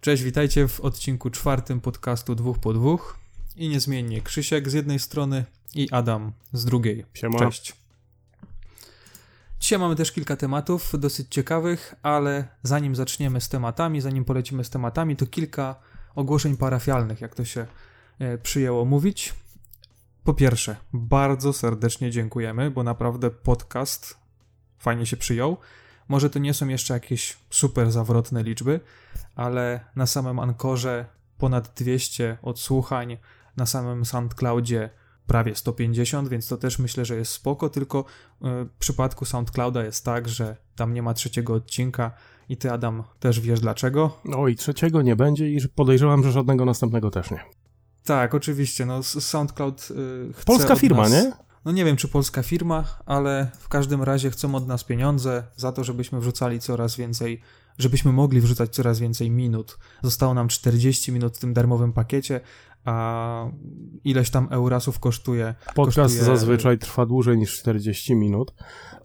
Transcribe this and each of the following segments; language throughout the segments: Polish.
Cześć, witajcie w odcinku czwartym podcastu dwóch po dwóch i niezmiennie Krzysiek z jednej strony i Adam z drugiej. Siema. Cześć. Dzisiaj mamy też kilka tematów dosyć ciekawych, ale zanim zaczniemy z tematami, zanim polecimy z tematami, to kilka ogłoszeń parafialnych, jak to się e, przyjęło mówić. Po pierwsze, bardzo serdecznie dziękujemy, bo naprawdę podcast fajnie się przyjął. Może to nie są jeszcze jakieś super zawrotne liczby, ale na samym Ankorze ponad 200 odsłuchań, na samym SoundCloudzie prawie 150, więc to też myślę, że jest spoko, tylko w przypadku SoundClouda jest tak, że tam nie ma trzeciego odcinka i ty Adam też wiesz dlaczego. Oj, trzeciego nie będzie i podejrzewam, że żadnego następnego też nie. Tak, oczywiście, no SoundCloud yy, chce Polska firma, nas... nie? No nie wiem, czy polska firma, ale w każdym razie chcą od nas pieniądze za to, żebyśmy wrzucali coraz więcej, żebyśmy mogli wrzucać coraz więcej minut. Zostało nam 40 minut w tym darmowym pakiecie, a ileś tam eurasów kosztuje. Podcast kosztuje... zazwyczaj trwa dłużej niż 40 minut,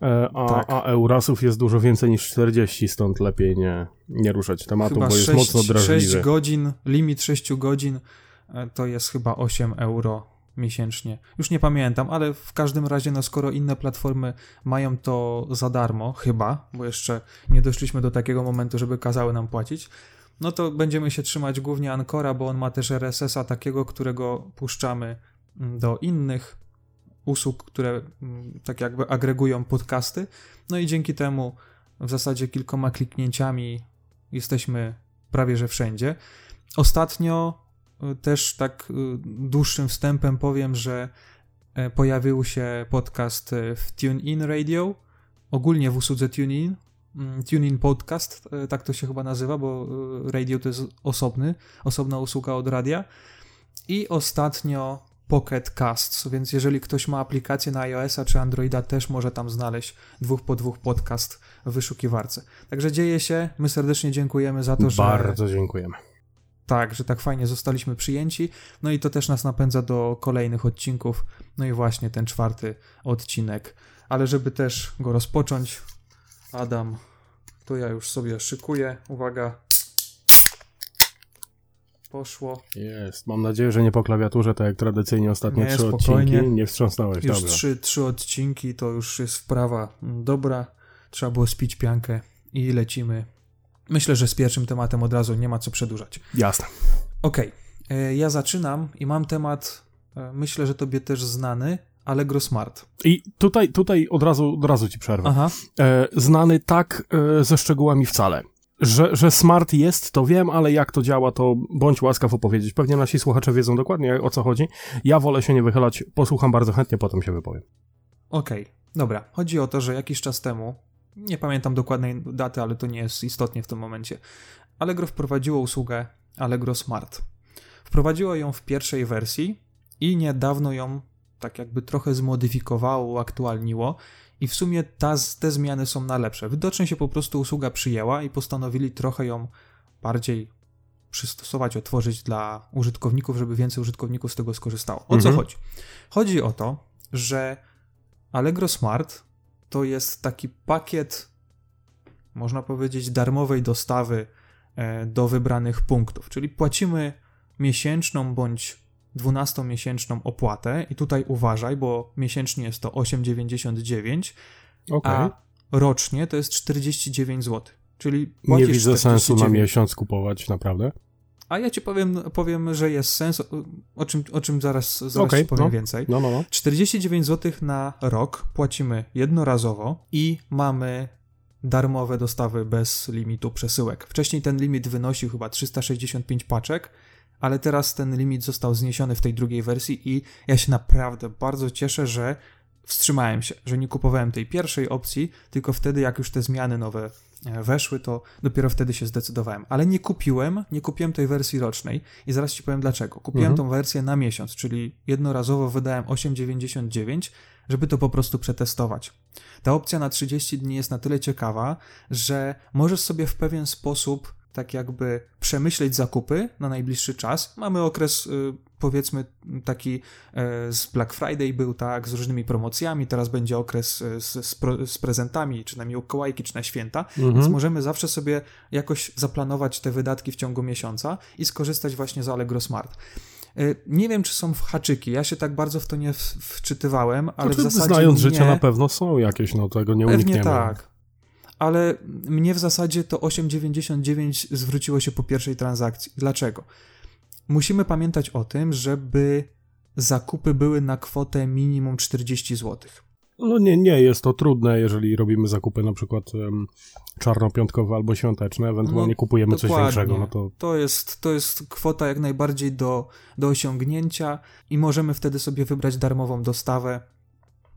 e, a, Tak. a eurasów jest dużo więcej niż 40, stąd lepiej nie, nie ruszać tematu, Chyba bo jest 6, mocno 6 drażliwy. godzin, limit 6 godzin e, to jest chyba 8 euro miesięcznie. Już nie pamiętam, ale w każdym razie, no skoro inne platformy mają to za darmo, chyba, bo jeszcze nie doszliśmy do takiego momentu, żeby kazały nam płacić, no to będziemy się trzymać głównie Ancora, bo on ma też RSS-a takiego, którego puszczamy mm, do innych usług, które mm, tak jakby agregują podcasty. No i dzięki temu w zasadzie kilkoma kliknięciami jesteśmy prawie że wszędzie. Ostatnio też tak y, dłuższym wstępem powiem, że e, pojawił się podcast e, w TuneIn Radio, ogólnie w usłudze TuneIn. Mm, TuneIn Podcast, e, tak to się chyba nazywa, bo radio to jest osobny, osobna usługa od radia. I ostatnio Pocket Casts, więc jeżeli ktoś ma aplikację na iOS-a czy Androida, też może tam znaleźć dwóch po dwóch podcast w wyszukiwarce. Także dzieje się, my serdecznie dziękujemy za to, że... Bardzo dziękujemy. Tak, że tak fajnie zostaliśmy przyjęci. No i to też nas napędza do kolejnych odcinków. No i właśnie ten czwarty odcinek. Ale żeby też go rozpocząć, Adam, to ja już sobie szykuję. Uwaga. Poszło. Jest. Mam nadzieję, że nie po klawiaturze, tak jak tradycyjnie ostatnie Nie, trzy spokojnie. odcinki. Nie wstrząsnąłeś, Już dobrze. trzy, trzy odcinki to już jest wprawa dobra. Trzeba było spić piankę i lecimy. Myślę, że z pierwszym tematem od razu nie ma co przedłużać. Jasne. Okej, e, ja zaczynam i mam temat, e, myślę, że tobie też znany, Allegro Smart. I tutaj, tutaj od razu, od razu ci przerwę. Aha, e, znany tak e, ze szczegółami wcale. Że, że smart jest, to wiem, ale jak to działa, to bądź łaskaw opowiedzieć. Pewnie nasi słuchacze wiedzą dokładnie o co chodzi. Ja wolę się nie wychylać, posłucham bardzo chętnie, potem się wypowiem. okej, dobra. Chodzi o to, że jakiś czas temu, nie pamiętam dokładnej daty, ale to nie jest istotnie w tym momencie, Allegro wprowadziło usługę Allegro Smart. Wprowadziło ją w pierwszej wersji i niedawno ją tak jakby trochę zmodyfikowało, uaktualniło i w sumie ta, te zmiany są na lepsze. Widocznie się po prostu usługa przyjęła i postanowili trochę ją bardziej przystosować, otworzyć dla użytkowników, żeby więcej użytkowników z tego skorzystało. O co Mhm. chodzi? Chodzi o to, że Allegro Smart to jest taki pakiet, można powiedzieć, darmowej dostawy e, do wybranych punktów. Czyli płacimy miesięczną bądź 12-miesięczną opłatę i tutaj uważaj, bo miesięcznie jest to 8,99, Okej. a rocznie to jest 49 zł. Czyli Nie widzę sensu na 49. miesiąc kupować, naprawdę. A ja ci powiem, powiem że jest sens, o- czym, o czym zaraz, zaraz ci powiem no. więcej. No, no, no. 49 zł na rok płacimy jednorazowo i mamy darmowe dostawy bez limitu przesyłek. Wcześniej ten limit wynosił chyba 365 paczek, ale teraz ten limit został zniesiony w tej drugiej wersji i ja się naprawdę bardzo cieszę, że wstrzymałem się, że nie kupowałem tej pierwszej opcji, tylko wtedy jak już te zmiany nowe e, weszły, to dopiero wtedy się zdecydowałem. Ale nie kupiłem, nie kupiłem tej wersji rocznej i zaraz ci powiem dlaczego. Kupiłem Mhm. tą wersję na miesiąc, czyli jednorazowo wydałem 8,99, żeby to po prostu przetestować. Ta opcja na 30 dni jest na tyle ciekawa, że możesz sobie w pewien sposób tak jakby przemyśleć zakupy na najbliższy czas. Mamy okres, y, powiedzmy, taki e, z Black Friday był, tak, z różnymi promocjami, teraz będzie okres e, z, z, z prezentami, czy na Mikołajki, czy na święta, mhm. więc możemy zawsze sobie jakoś zaplanować te wydatki w ciągu miesiąca i skorzystać właśnie z Allegro Smart. E, nie wiem, czy są w haczyki. Ja się tak bardzo w to nie wczytywałem, ale znaczy, w zasadzie. Znając nie... życie, na pewno są jakieś, no tego nie Pewnie unikniemy. tak ale mnie w zasadzie to 8,99 zwróciło się po pierwszej transakcji. Dlaczego? Musimy pamiętać o tym, żeby zakupy były na kwotę minimum 40 zł. No nie, nie jest to trudne, jeżeli robimy zakupy na przykład um, czarnopiątkowe albo świąteczne, ewentualnie no, kupujemy coś większego. No to... To, jest, to jest kwota jak najbardziej do, do osiągnięcia i możemy wtedy sobie wybrać darmową dostawę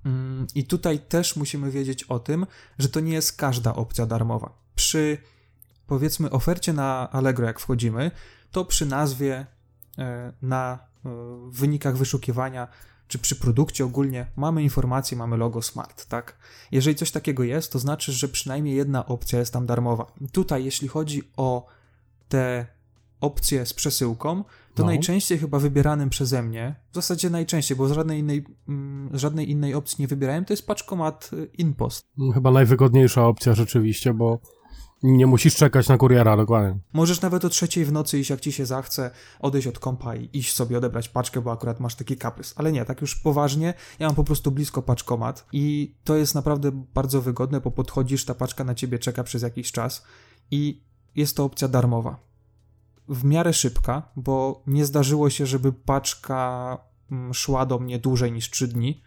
Mm, I tutaj też musimy wiedzieć o tym, że to nie jest każda opcja darmowa. Przy powiedzmy ofercie na Allegro, jak wchodzimy, to przy nazwie, na e, wynikach wyszukiwania, czy przy produkcie ogólnie mamy informację, mamy logo Smart, tak? Jeżeli coś takiego jest, to znaczy, że przynajmniej jedna opcja jest tam darmowa. Tutaj, jeśli chodzi o te opcje z przesyłką, to no. najczęściej chyba wybieranym przeze mnie, w zasadzie najczęściej, bo z żadnej innej, mm, żadnej innej opcji nie wybierałem, to jest paczkomat y, InPost. Chyba najwygodniejsza opcja rzeczywiście, bo nie musisz czekać na kuriera, dokładnie. Możesz nawet o trzeciej w nocy iść, jak ci się zachce, odejść od kompa i iść sobie odebrać paczkę, bo akurat masz taki kaprys. Ale nie, tak już poważnie, ja mam po prostu blisko paczkomat i to jest naprawdę bardzo wygodne, bo podchodzisz, ta paczka na ciebie czeka przez jakiś czas i jest to opcja darmowa w miarę szybka, bo nie zdarzyło się, żeby paczka mm, szła do mnie dłużej niż 3 dni.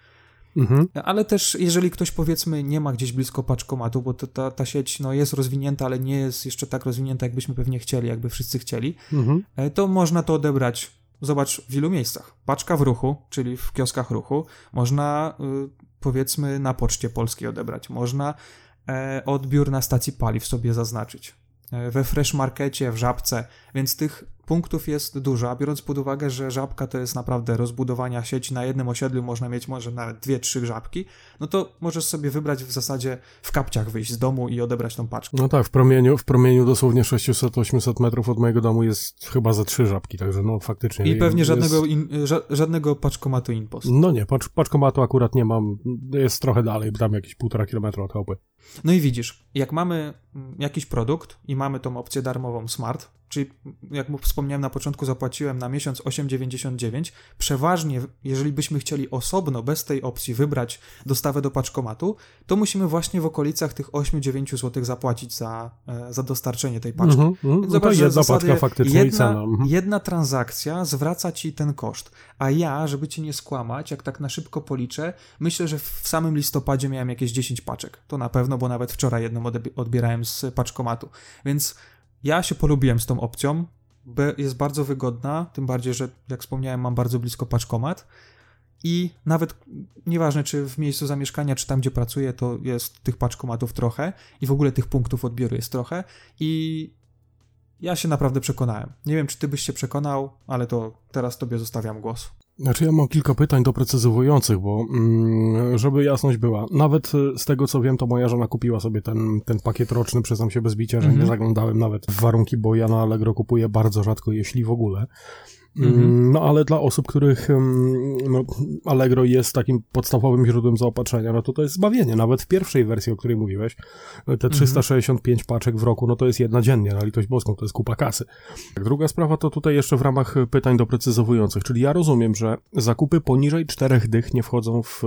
Mhm. Ale też, jeżeli ktoś powiedzmy nie ma gdzieś blisko paczkomatu, bo to, ta, ta sieć no, jest rozwinięta, ale nie jest jeszcze tak rozwinięta, jakbyśmy pewnie chcieli, jakby wszyscy chcieli, mhm. E, to można to odebrać. Zobacz w ilu miejscach. Paczka w ruchu, czyli w kioskach ruchu, można y, powiedzmy na poczcie polskiej odebrać, można e, odbiór na stacji paliw sobie zaznaczyć. E, we Fresh Markecie, w Żabce, więc tych punktów jest dużo, a biorąc pod uwagę, że Żabka to jest naprawdę rozbudowania sieci, na jednym osiedlu można mieć może nawet dwie, trzy Żabki, no to możesz sobie wybrać w zasadzie w kapciach wyjść z domu i odebrać tą paczkę. No tak, w promieniu, w promieniu dosłownie 600-800 metrów od mojego domu jest chyba za trzy Żabki, także no faktycznie. I pewnie jest... żadnego, in, ża żadnego paczkomatu InPost. No nie, pacz, paczkomatu akurat nie mam, jest trochę dalej, tam jakieś półtora kilometra od chałupy. No i widzisz, jak mamy mm, jakiś produkt i mamy tą opcję darmową Smart, czyli jak wspomniałem na początku, zapłaciłem na miesiąc 8,99. Przeważnie, jeżeli byśmy chcieli osobno, bez tej opcji, wybrać dostawę do paczkomatu, to musimy właśnie w okolicach tych 8-9 zł zapłacić za, e, za dostarczenie tej paczki. Mm -hmm, Zobacz, no jedna paczka faktycznie jedna, i cena. Mm -hmm. Jedna transakcja zwraca ci ten koszt. A ja, żeby cię nie skłamać, jak tak na szybko policzę, myślę, że w samym listopadzie miałem jakieś 10 paczek. To na pewno, bo nawet wczoraj jedną odbierałem z paczkomatu. Więc ja się polubiłem z tą opcją, bo jest bardzo wygodna, tym bardziej, że jak wspomniałem, mam bardzo blisko paczkomat i nawet nieważne, czy w miejscu zamieszkania, czy tam, gdzie pracuję, to jest tych paczkomatów trochę i w ogóle tych punktów odbioru jest trochę i ja się naprawdę przekonałem. Nie wiem, czy ty byś się przekonał, ale to teraz tobie zostawiam głos. Znaczy ja mam kilka pytań doprecyzowujących, bo mm, żeby jasność była, nawet y, z tego co wiem, to moja żona kupiła sobie ten, ten pakiet roczny, przyznam się bez bicia, że mm -hmm. nie mhm. zaglądałem nawet w warunki, bo ja na Allegro kupuję bardzo rzadko, jeśli w ogóle. Mhm. No ale dla osób, których no, Allegro jest takim podstawowym źródłem zaopatrzenia, no to to jest zbawienie. Nawet w pierwszej wersji, o której mówiłeś, te 365 mhm. paczek w roku, no to jest jedna dziennie, na litość boską, to jest kupa kasy. Druga sprawa to tutaj jeszcze w ramach pytań doprecyzowujących, czyli ja rozumiem, że zakupy poniżej czterech dych nie wchodzą w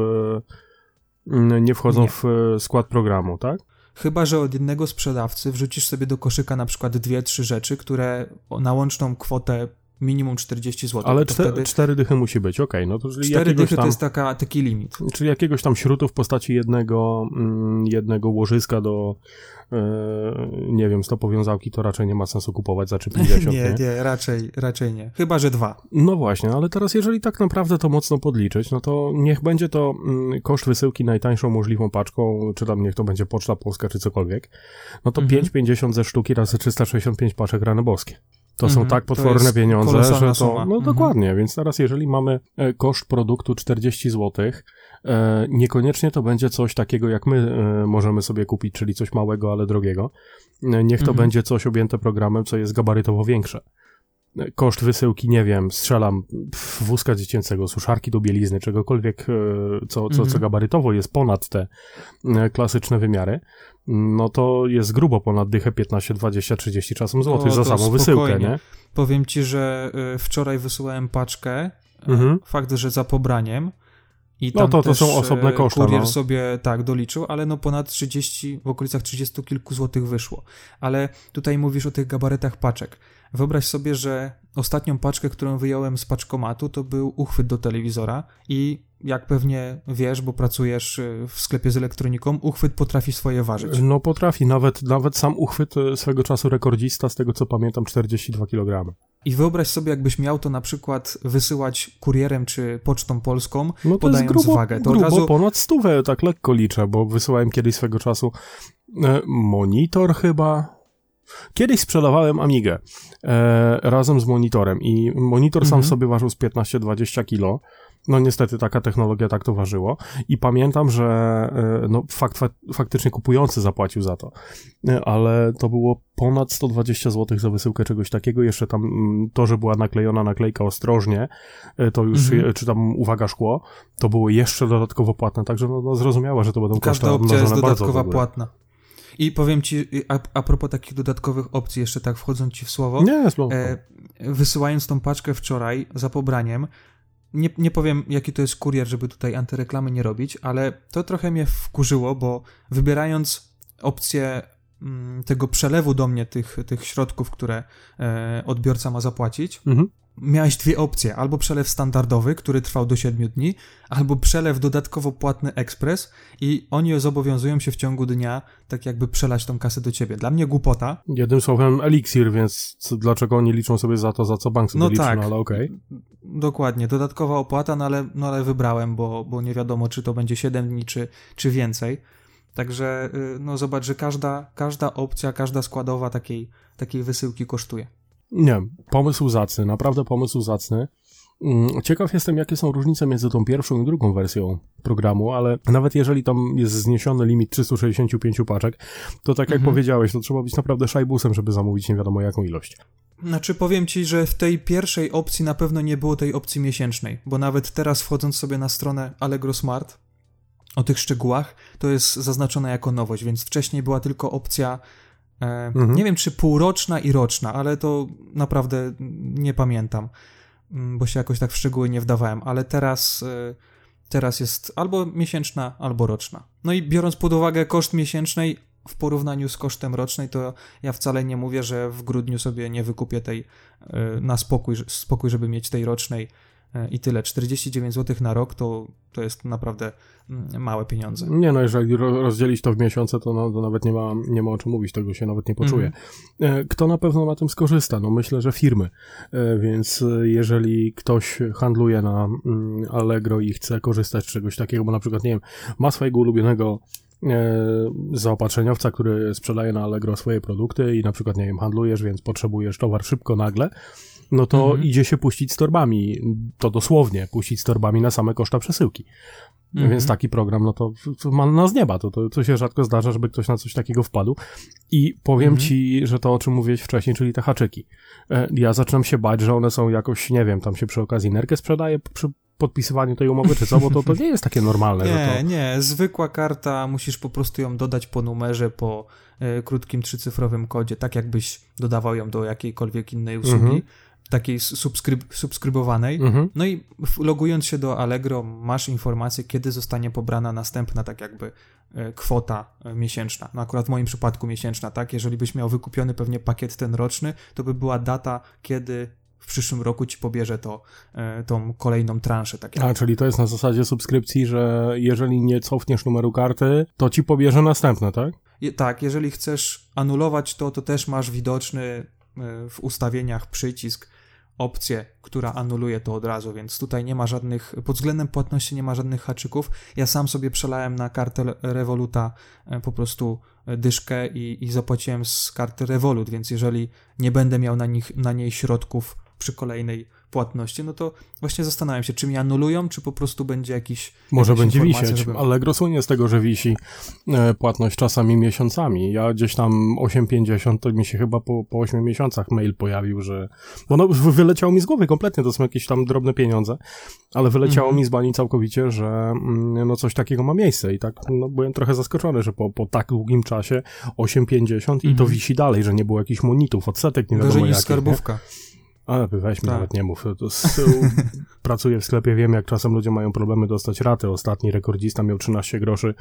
nie wchodzą nie. w skład programu, tak? Chyba, że od jednego sprzedawcy wrzucisz sobie do koszyka na przykład dwie, trzy rzeczy, które na łączną kwotę minimum 40 zł. Ale cztery, wtedy... cztery dychy musi być, okej. Okay, no to cztery dychy tam, to jest taka, taki limit. Czyli jakiegoś tam śrutu w postaci jednego, mm, jednego łożyska do, e, nie wiem, stopowiązałki, to raczej nie ma sensu kupować za 3,50. nie, nie, nie, raczej, raczej nie. Chyba, że dwa. No właśnie, ale teraz jeżeli tak naprawdę to mocno podliczyć, no to niech będzie to mm, koszt wysyłki najtańszą możliwą paczką, czy tam niech to będzie Poczta Polska, czy cokolwiek, no to mhm. 5,50 ze sztuki razy 365 paczek rany boskie. To są mhm. tak potworne pieniądze, że to. No mhm. dokładnie, więc teraz jeżeli mamy e, koszt produktu 40 zł, E, niekoniecznie to będzie coś takiego, jak my e, możemy sobie kupić, czyli coś małego, ale drogiego. E, niech to mhm. będzie coś objęte programem, co jest gabarytowo większe koszt wysyłki, nie wiem, strzelam wózka dziecięcego, suszarki do bielizny, czegokolwiek, co, co, co gabarytowo jest ponad te klasyczne wymiary, no to jest grubo ponad dychę 15, 20, 30 czasem złotych za samą spokojnie. wysyłkę, nie? Powiem ci, że e, wczoraj wysyłałem paczkę, mhm. fakt, że za pobraniem, i no tam no to, to są osobne koszty. Kurier no. sobie tak doliczył, ale no ponad 30, w okolicach 30 kilku złotych wyszło. Ale tutaj mówisz o tych gabarytach paczek. Wyobraź sobie, że ostatnią paczkę, którą wyjąłem z paczkomatu, to był uchwyt do telewizora i jak pewnie wiesz, bo pracujesz y, w sklepie z elektroniką, uchwyt potrafi swoje ważyć. No potrafi, nawet, nawet sam uchwyt y, swego czasu rekordzista, z tego co pamiętam, 42 kg. I wyobraź sobie, jakbyś miał to na przykład wysyłać kurierem czy pocztą polską, no to podając jest grubo, wagę. To grubo razu... ponad stówę, tak lekko liczę, bo wysyłałem kiedyś swego czasu e, monitor chyba, Kiedyś sprzedawałem Amigę e, razem z monitorem i monitor mhm. sam sobie ważył z 15-20 kilo. No niestety taka technologia tak to ważyło i pamiętam, że e, no, fakt, faktycznie kupujący zapłacił za to, e, ale to było ponad 120 zł za wysyłkę czegoś takiego, jeszcze tam mm, to, że była naklejona naklejka ostrożnie, e, to już, mhm. czy tam uwaga szkło, to było jeszcze dodatkowo płatne, także no, no zrozumiałe, że to będą Każda koszty opcja jest dodatkowa płatna. I powiem ci, a, a propos takich dodatkowych opcji, jeszcze tak wchodząc ci w słowo, nie, e, wysyłając tą paczkę wczoraj za pobraniem, nie, nie powiem, jaki to jest kurier, żeby tutaj antyreklamy nie robić, ale to trochę mnie wkurzyło, bo wybierając opcję mm, tego przelewu do mnie tych, tych środków, które e, odbiorca ma zapłacić, mhm miałeś dwie opcje. Albo przelew standardowy, który trwał do 7 dni, albo przelew dodatkowo płatny ekspres i oni zobowiązują się w ciągu dnia tak jakby przelać tą kasę do ciebie. Dla mnie głupota. Jednym słowem eliksir, więc co, dlaczego oni liczą sobie za to, za co bank sobie no liczy, tak, no ale okej. Okay. Dokładnie, dodatkowa opłata, no ale, no ale wybrałem, bo, bo nie wiadomo, czy to będzie 7 dni, czy, czy więcej. Także y, no zobacz, że każda, każda opcja, każda składowa takiej, takiej wysyłki kosztuje. Nie, pomysł zacny, naprawdę pomysł zacny. Mm, ciekaw jestem, jakie są różnice między tą pierwszą i drugą wersją programu, ale nawet jeżeli tam jest zniesiony limit 365 paczek, to tak jak mhm. powiedziałeś, to trzeba być naprawdę szajbusem, żeby zamówić nie wiadomo jaką ilość. Znaczy powiem ci, że w tej pierwszej opcji na pewno nie było tej opcji miesięcznej, bo nawet teraz wchodząc sobie na stronę Allegro Smart, o tych szczegółach, to jest zaznaczone jako nowość, więc wcześniej była tylko opcja mhm. Nie wiem, czy półroczna i roczna, ale to naprawdę nie pamiętam, mm, bo się jakoś tak w szczegóły nie wdawałem, ale teraz, e, teraz jest albo miesięczna, albo roczna. No i biorąc pod uwagę koszt miesięcznej w porównaniu z kosztem rocznej, to ja wcale nie mówię, że w grudniu sobie nie wykupię tej e, na spokój, spokój żeby mieć tej rocznej i tyle. 49 zł na rok to, to jest naprawdę mm, małe pieniądze. Nie no, jeżeli rozdzielić to w miesiące, to, no, to nawet nie ma, nie ma o czym mówić, tego się nawet nie poczuje. Mm. Kto na pewno na tym skorzysta? No myślę, że firmy, e, więc e, jeżeli ktoś handluje na mm, Allegro i chce korzystać z czegoś takiego, bo na przykład, nie wiem, ma swojego ulubionego zaopatrzeniowca, który sprzedaje na Allegro swoje produkty i na przykład, nie wiem, handlujesz, więc potrzebujesz towar szybko, nagle, no to mhm. idzie się puścić z torbami, to dosłownie, puścić z torbami na same koszta przesyłki. Mhm. Więc taki program, no to, to ma nas nieba, to, to, to się rzadko zdarza, żeby ktoś na coś takiego wpadł. I powiem mhm. ci, że to o czym mówiłeś wcześniej, czyli te haczyki. E, ja zaczynam się bać, że one są jakoś, nie wiem, tam się przy okazji nerkę sprzedaje przy podpisywaniu tej umowy, czy co, bo to, to nie jest takie normalne. nie, to... nie, zwykła karta, musisz po prostu ją dodać po numerze, po y, krótkim trzycyfrowym kodzie, tak jakbyś dodawał ją do jakiejkolwiek innej usługi. Mhm takiej subskryb subskrybowanej. Mhm. No i logując się do Allegro, masz informację, kiedy zostanie pobrana następna, tak jakby e, kwota e, miesięczna. No akurat w moim przypadku miesięczna, tak? Jeżeli byś miał wykupiony pewnie pakiet ten roczny, to by była data, kiedy w przyszłym roku ci pobierze to, e, tą kolejną transzę. Tak A, czyli to jest na zasadzie subskrypcji, że jeżeli nie cofniesz numeru karty, to ci pobierze następne, tak? Je, tak, jeżeli chcesz anulować to, to też masz widoczny w ustawieniach przycisk opcję, która anuluje to od razu, więc tutaj nie ma żadnych, pod względem płatności nie ma żadnych haczyków. Ja sam sobie przelałem na kartę Revoluta e, po prostu e, dyszkę i, i zapłaciłem z karty Revolut, więc jeżeli nie będę miał na, nich, na niej środków przy kolejnej płatności, no to właśnie zastanawiam się, czy mi anulują, czy po prostu będzie jakiś. Może będzie wisieć. Żeby... Allegro słynie z tego, że wisi e, płatność czasami miesiącami. Ja gdzieś tam 8,50 to mi się chyba po, po 8 miesiącach mail pojawił, że. Bo no, wyleciało mi z głowy kompletnie, to są jakieś tam drobne pieniądze, ale wyleciało mhm. mi z bani całkowicie, że mm, no coś takiego ma miejsce i tak no, byłem trochę zaskoczony, że po, po tak długim czasie 8,50 mhm. i to mhm. wisi dalej, że nie było jakichś monitów, odsetek, nie wiadomo jakich. skarbówka. Nie? Ale weź mi tak. nawet nie mów. To, to pracuję w sklepie, wiem jak czasem ludzie mają problemy dostać raty. Ostatni rekordzista miał 13 groszy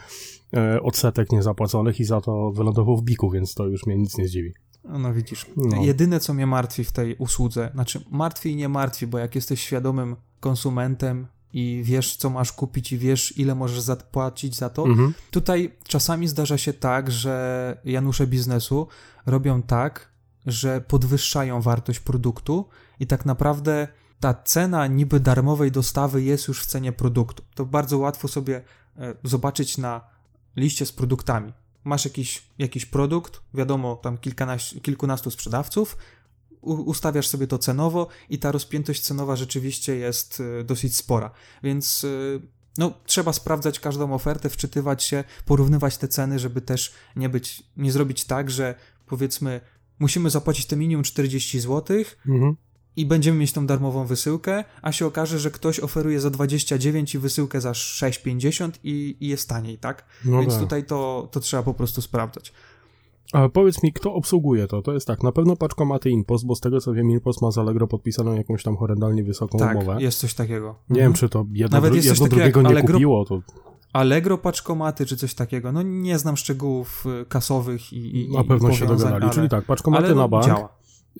e, odsetek niezapłaconych i za to wylądował w biku, więc to już mnie nic nie zdziwi. No widzisz. No. Jedyne, co mnie martwi w tej usłudze, znaczy martwi i nie martwi, bo jak jesteś świadomym konsumentem i wiesz, co masz kupić i wiesz, ile możesz zapłacić za to, mhm. tutaj czasami zdarza się tak, że Janusze biznesu robią tak, że podwyższają wartość produktu i tak naprawdę ta cena niby darmowej dostawy jest już w cenie produktu. To bardzo łatwo sobie e, zobaczyć na liście z produktami. Masz jakiś, jakiś produkt, wiadomo, tam kilkunastu sprzedawców, ustawiasz sobie to cenowo i ta rozpiętość cenowa rzeczywiście jest e, dosyć spora. Więc e, no, trzeba sprawdzać każdą ofertę, wczytywać się, porównywać te ceny, żeby też nie być, nie zrobić tak, że powiedzmy musimy zapłacić te minimum 40 zł mhm. i będziemy mieć tą darmową wysyłkę, a się okaże, że ktoś oferuje za 29 i wysyłkę za 6,50 i, i jest taniej, tak? No Więc tak. tutaj to, to trzeba po prostu sprawdzać. A powiedz mi, kto obsługuje to? To jest tak, na pewno paczkomaty Impost, bo z tego co wiem, Impost ma z Allegro podpisaną jakąś tam horrendalnie wysoką tak, umowę. jest coś takiego. Nie mhm. wiem, czy to jedno, Nawet jest jedno drugiego nie Allegro... kupiło. To... Allegro paczkomaty czy coś takiego. No nie znam szczegółów y, kasowych i, i Na pewno i się dogadali, ale, czyli tak, paczkomaty na no, bank. Działa.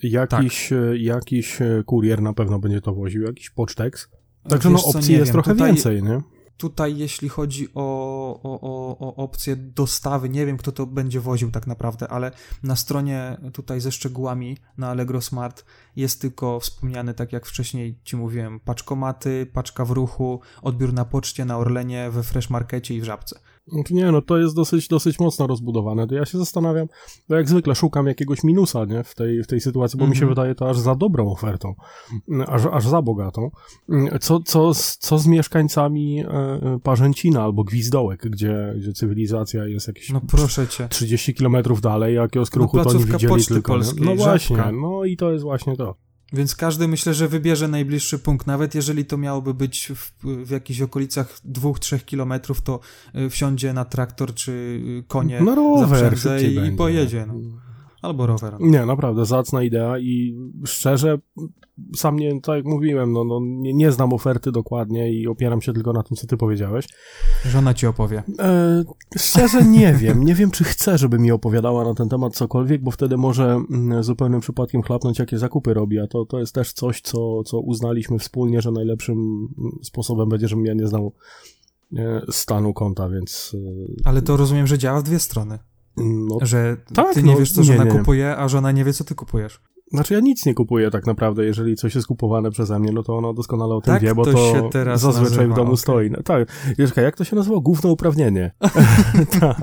Jakiś, tak. Y, jakiś y, kurier na pewno będzie to woził, jakiś poczteks. Także no opcji jest wiem. trochę Tutaj... więcej, nie? Tutaj, jeśli chodzi o, o, o, o opcję dostawy, nie wiem, kto to będzie woził tak naprawdę, ale na stronie tutaj ze szczegółami na Allegro Smart jest tylko wspomniany, tak jak wcześniej ci mówiłem, paczkomaty, paczka w ruchu, odbiór na poczcie, na Orlenie, we Fresh Markecie i w Żabce. Znaczy nie, no to jest dosyć, dosyć mocno rozbudowane. To ja się zastanawiam, bo jak zwykle szukam jakiegoś minusa nie, w, tej, w tej sytuacji, bo mm -hmm. mi się mhm. wydaje to aż za dobrą ofertą, aż, aż za bogatą. Co, co, z, co z mieszkańcami e, Parzęcina albo Gwizdołek, gdzie, gdzie cywilizacja jest jakieś no proszę cię. 30 kilometrów dalej, jakiegoś kruchu no, to nie widzieli tylko. Polskiej, no właśnie, no i to jest właśnie to. Więc każdy myślę, że wybierze najbliższy punkt. Nawet jeżeli to miałoby być w, w jakichś okolicach 2-3 kilometrów, to y, wsiądzie na traktor czy y, konie no rower, i, i pojedzie. No. Albo rower. Nie, naprawdę, zacna idea i szczerze, sam nie, tak jak mówiłem, no, no nie, nie, znam oferty dokładnie i opieram się tylko na tym, co ty powiedziałeś. Żona ci opowie. E, szczerze nie wiem. Nie wiem, czy chcę, żeby mi opowiadała na ten temat cokolwiek, bo wtedy może mm, zupełnym przypadkiem chlapnąć, jakie zakupy robi, a to, to jest też coś, co, co uznaliśmy wspólnie, że najlepszym mm, sposobem będzie, żebym ja nie znał e, stanu konta, więc... E, Ale to rozumiem, że działa w dwie strony. No, że tak, ty nie no, wiesz, co żona nie, nie. kupuje, a żona nie wie, co ty kupujesz. Znaczy ja nic nie kupuję tak naprawdę, jeżeli coś jest kupowane przeze mnie, no to ona doskonale o tym tak wie, bo to, to zazwyczaj nazywa, w domu okay. stoi. No, tak, Jeżka, jak to się nazywa? Główne uprawnienie. tak.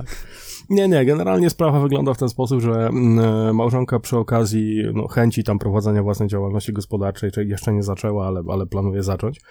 Nie, nie, generalnie sprawa wygląda w ten sposób, że mm, e, małżonka przy okazji no, chęci tam prowadzenia własnej działalności gospodarczej, czyli jeszcze nie zaczęła, ale, ale planuje zacząć,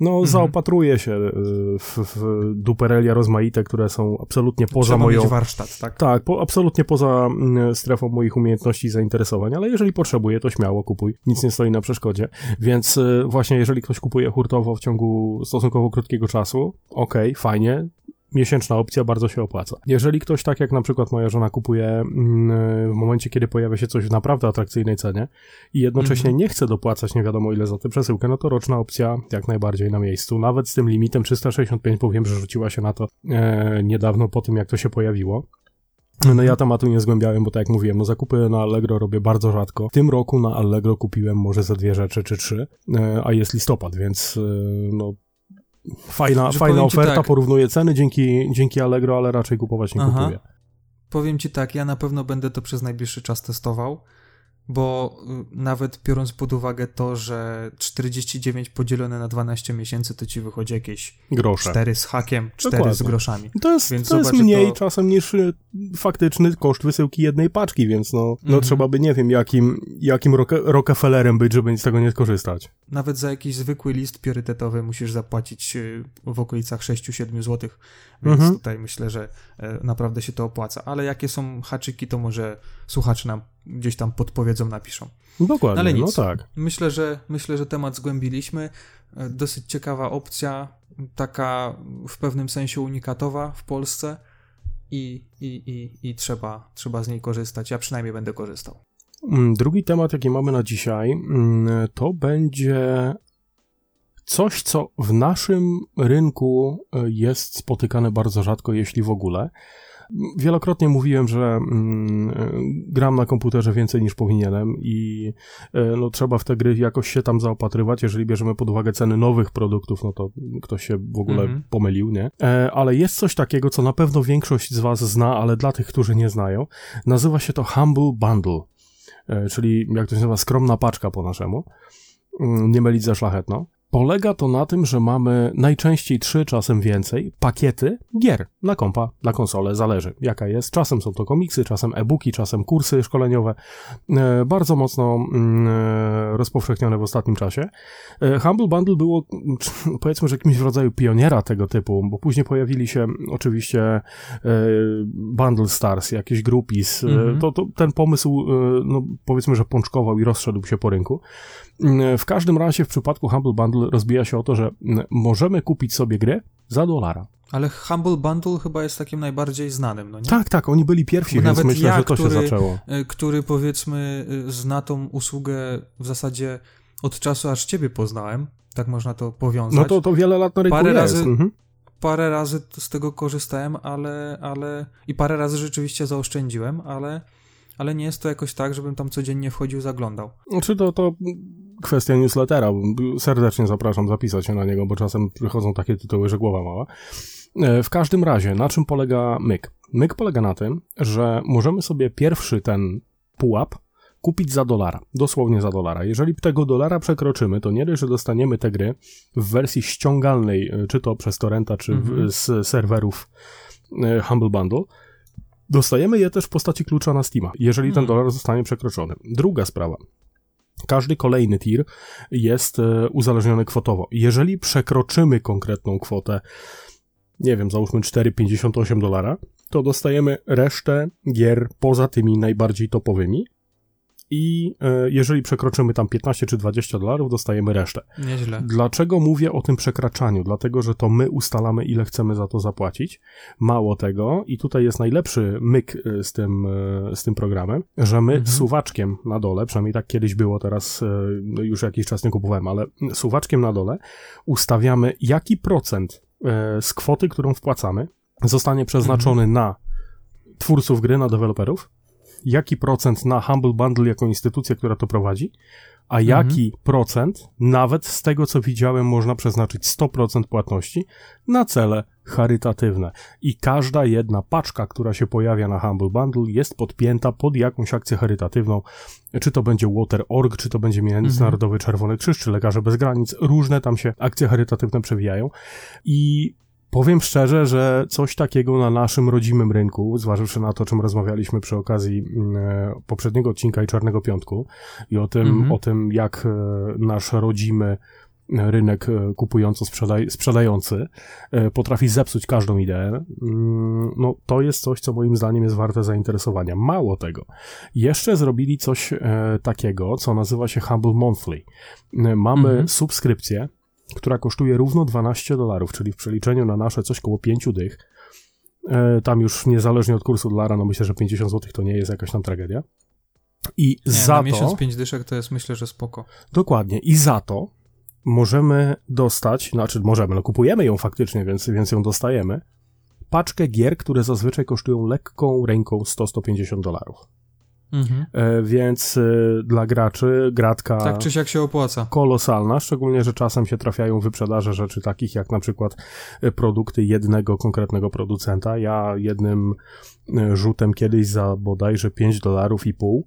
no mhm. zaopatruje się e, w, w duperelia rozmaite, które są absolutnie poza Trzeba moją... Mieć warsztat, tak? Tak, po, absolutnie poza mm, strefą moich umiejętności i zainteresowań, ale jeżeli potrzebuje, to śmiało kupuj, nic nie stoi na przeszkodzie, więc e, właśnie jeżeli ktoś kupuje hurtowo w ciągu stosunkowo krótkiego czasu, okej, okay, fajnie, miesięczna opcja bardzo się opłaca. Jeżeli ktoś tak jak na przykład moja żona kupuje mm, w momencie, kiedy pojawia się coś w naprawdę atrakcyjnej cenie i jednocześnie mm. nie chce dopłacać nie wiadomo ile za tę przesyłkę, no to roczna opcja jak najbardziej na miejscu. Nawet z tym limitem 365, powiem, że rzuciła się na to e, niedawno po tym, jak to się pojawiło. No ja tematu nie zgłębiałem, bo tak jak mówiłem, no zakupy na Allegro robię bardzo rzadko. W tym roku na Allegro kupiłem może ze dwie rzeczy czy trzy, e, a jest listopad, więc e, no Fajna, fajna oferta, tak, porównuje ceny dzięki, dzięki Allegro, ale raczej kupować nie Aha. kupuję. Powiem ci tak, ja na pewno będę to przez najbliższy czas testował. Bo y, nawet biorąc pod uwagę to, że 49 podzielone na 12 miesięcy to ci wychodzi jakieś Grosze. 4 z hakiem, 4 Dokładnie. z groszami. To jest, Więc to jest mniej to- czasem niż y, faktyczny koszt wysyłki jednej paczki, więc no, no Mhm. trzeba by nie wiem jakim, jakim Rock Rockefellerem być, żeby z tego nie skorzystać. Nawet za jakiś zwykły list priorytetowy musisz zapłacić y, w okolicach 6-7 zł, więc Mhm. tutaj myślę, że e, naprawdę się to opłaca. Ale jakie są haczyki, to może słuchacze nam gdzieś tam podpowiedzą, napiszą. Dokładnie, Ale no nic. tak. Myślę, że myślę, że temat zgłębiliśmy. E, Dosyć ciekawa opcja, taka w pewnym sensie unikatowa w Polsce i, i, i, i trzeba, trzeba z niej korzystać. Ja przynajmniej będę korzystał. Mm, Drugi temat, jaki mamy na dzisiaj, mm, to będzie coś, co w naszym rynku y, jest spotykane bardzo rzadko, jeśli w ogóle. Wielokrotnie mówiłem, że mm, gram na komputerze więcej niż powinienem i y, no, trzeba w te gry jakoś się tam zaopatrywać. Jeżeli bierzemy pod uwagę ceny nowych produktów, no to ktoś się w ogóle Mhm. pomylił, nie? E, ale jest coś takiego, co na pewno większość z Was zna, ale dla tych, którzy nie znają, nazywa się to Humble Bundle e, czyli jak to się nazywa, skromna paczka po naszemu, Mm, nie mylić ze szlachetną. Polega to na tym, że mamy najczęściej trzy, czasem więcej, pakiety gier na kompa, na konsolę, zależy jaka jest. Czasem są to komiksy, czasem e-booki, czasem kursy szkoleniowe, e, bardzo mocno mm, e, rozpowszechnione w ostatnim czasie. E, Humble Bundle było, powiedzmy, że jakimś w rodzaju pioniera tego typu, bo później pojawili się oczywiście Bundle Stars, jakieś groupies. E, Mhm. To, to ten pomysł, no, powiedzmy, że pączkował i rozszedł się po rynku. W każdym razie w przypadku Humble Bundle rozbija się o to, że możemy kupić sobie grę za dolara. Ale Humble Bundle chyba jest takim najbardziej znanym, no nie? Tak, tak, oni byli pierwsi, Bo więc nawet myślę, ja, że to się który- zaczęło. Y, który powiedzmy y, zna tą usługę w zasadzie od czasu aż ciebie poznałem, tak można to powiązać. No to, to wiele lat na rynku Parę jest. razy- Mhm. Parę razy z tego korzystałem, ale, ale i parę razy rzeczywiście zaoszczędziłem, ale, ale nie jest to jakoś tak, żebym tam codziennie wchodził, zaglądał. Znaczy to, to kwestia newslettera. Serdecznie zapraszam zapisać się na niego, bo czasem przychodzą takie tytuły, że głowa mała. E, W każdym razie, na czym polega myk? Myk polega na tym, że możemy sobie pierwszy ten pułap kupić za dolara, dosłownie za dolara. Jeżeli tego dolara przekroczymy, to nie dość, że dostaniemy te gry w wersji ściągalnej, e, czy to przez torrenta, czy Mhm. z serwerów e, Humble Bundle, dostajemy je też w postaci klucza na Steama, jeżeli ten Hmm. dolar zostanie przekroczony. Druga sprawa. Każdy kolejny tier jest e, uzależniony kwotowo. Jeżeli przekroczymy konkretną kwotę, nie wiem, załóżmy 4,58 dolara, to dostajemy resztę gier poza tymi najbardziej topowymi. I e, jeżeli przekroczymy tam 15 czy 20 dolarów, dostajemy resztę. Nieźle. Dlaczego mówię o tym przekraczaniu? Dlatego, że to my ustalamy, ile chcemy za to zapłacić. Mało tego, i tutaj jest najlepszy myk y, z tym, y, z tym programem, że my Mhm. suwaczkiem na dole, przynajmniej tak kiedyś było, teraz no już jakiś czas nie kupowałem, ale suwaczkiem na dole ustawiamy, jaki procent z kwoty, którą wpłacamy, zostanie przeznaczony na twórców gry, na deweloperów, jaki procent na Humble Bundle jako instytucję, która to prowadzi, a jaki procent, nawet z tego co widziałem, można przeznaczyć 100% płatności na cele charytatywne. I każda jedna paczka, która się pojawia na Humble Bundle, jest podpięta pod jakąś akcję charytatywną. Czy to będzie Water.org, czy to będzie Międzynarodowy Czerwony Krzyż, czy Lekarze Bez Granic. Różne tam się akcje charytatywne przewijają. I Powiem szczerze, że coś takiego na naszym rodzimym rynku, zważywszy na to, o czym rozmawialiśmy przy okazji mm, e, poprzedniego odcinka i Czarnego Piątku i o tym, Mhm. o tym jak e, nasz rodzimy rynek e, kupująco-sprzedający e, potrafi zepsuć każdą ideę, mm, no to jest coś, co moim zdaniem jest warte zainteresowania. Mało tego, jeszcze zrobili coś takiego, co nazywa się Humble Monthly. Mamy Mhm. subskrypcję, która kosztuje równo 12 dolarów, czyli w przeliczeniu na nasze coś koło 5 dych. E, Tam już niezależnie od kursu dolara, no myślę, że 50 zł to nie jest jakaś tam tragedia. I Nie, za na to... miesiąc pięć dyszek to jest myślę, że spoko. Dokładnie. I za to możemy dostać, znaczy możemy, no kupujemy ją faktycznie, więc, więc ją dostajemy, paczkę gier, które zazwyczaj kosztują lekką ręką 100-150 dolarów. Mhm. E, więc e, dla graczy gratka Tak czy siak się opłaca. kolosalna, szczególnie, że czasem się trafiają wyprzedaże rzeczy takich jak na przykład e, produkty jednego konkretnego producenta. Ja jednym rzutem kiedyś za bodajże 5 dolarów i pół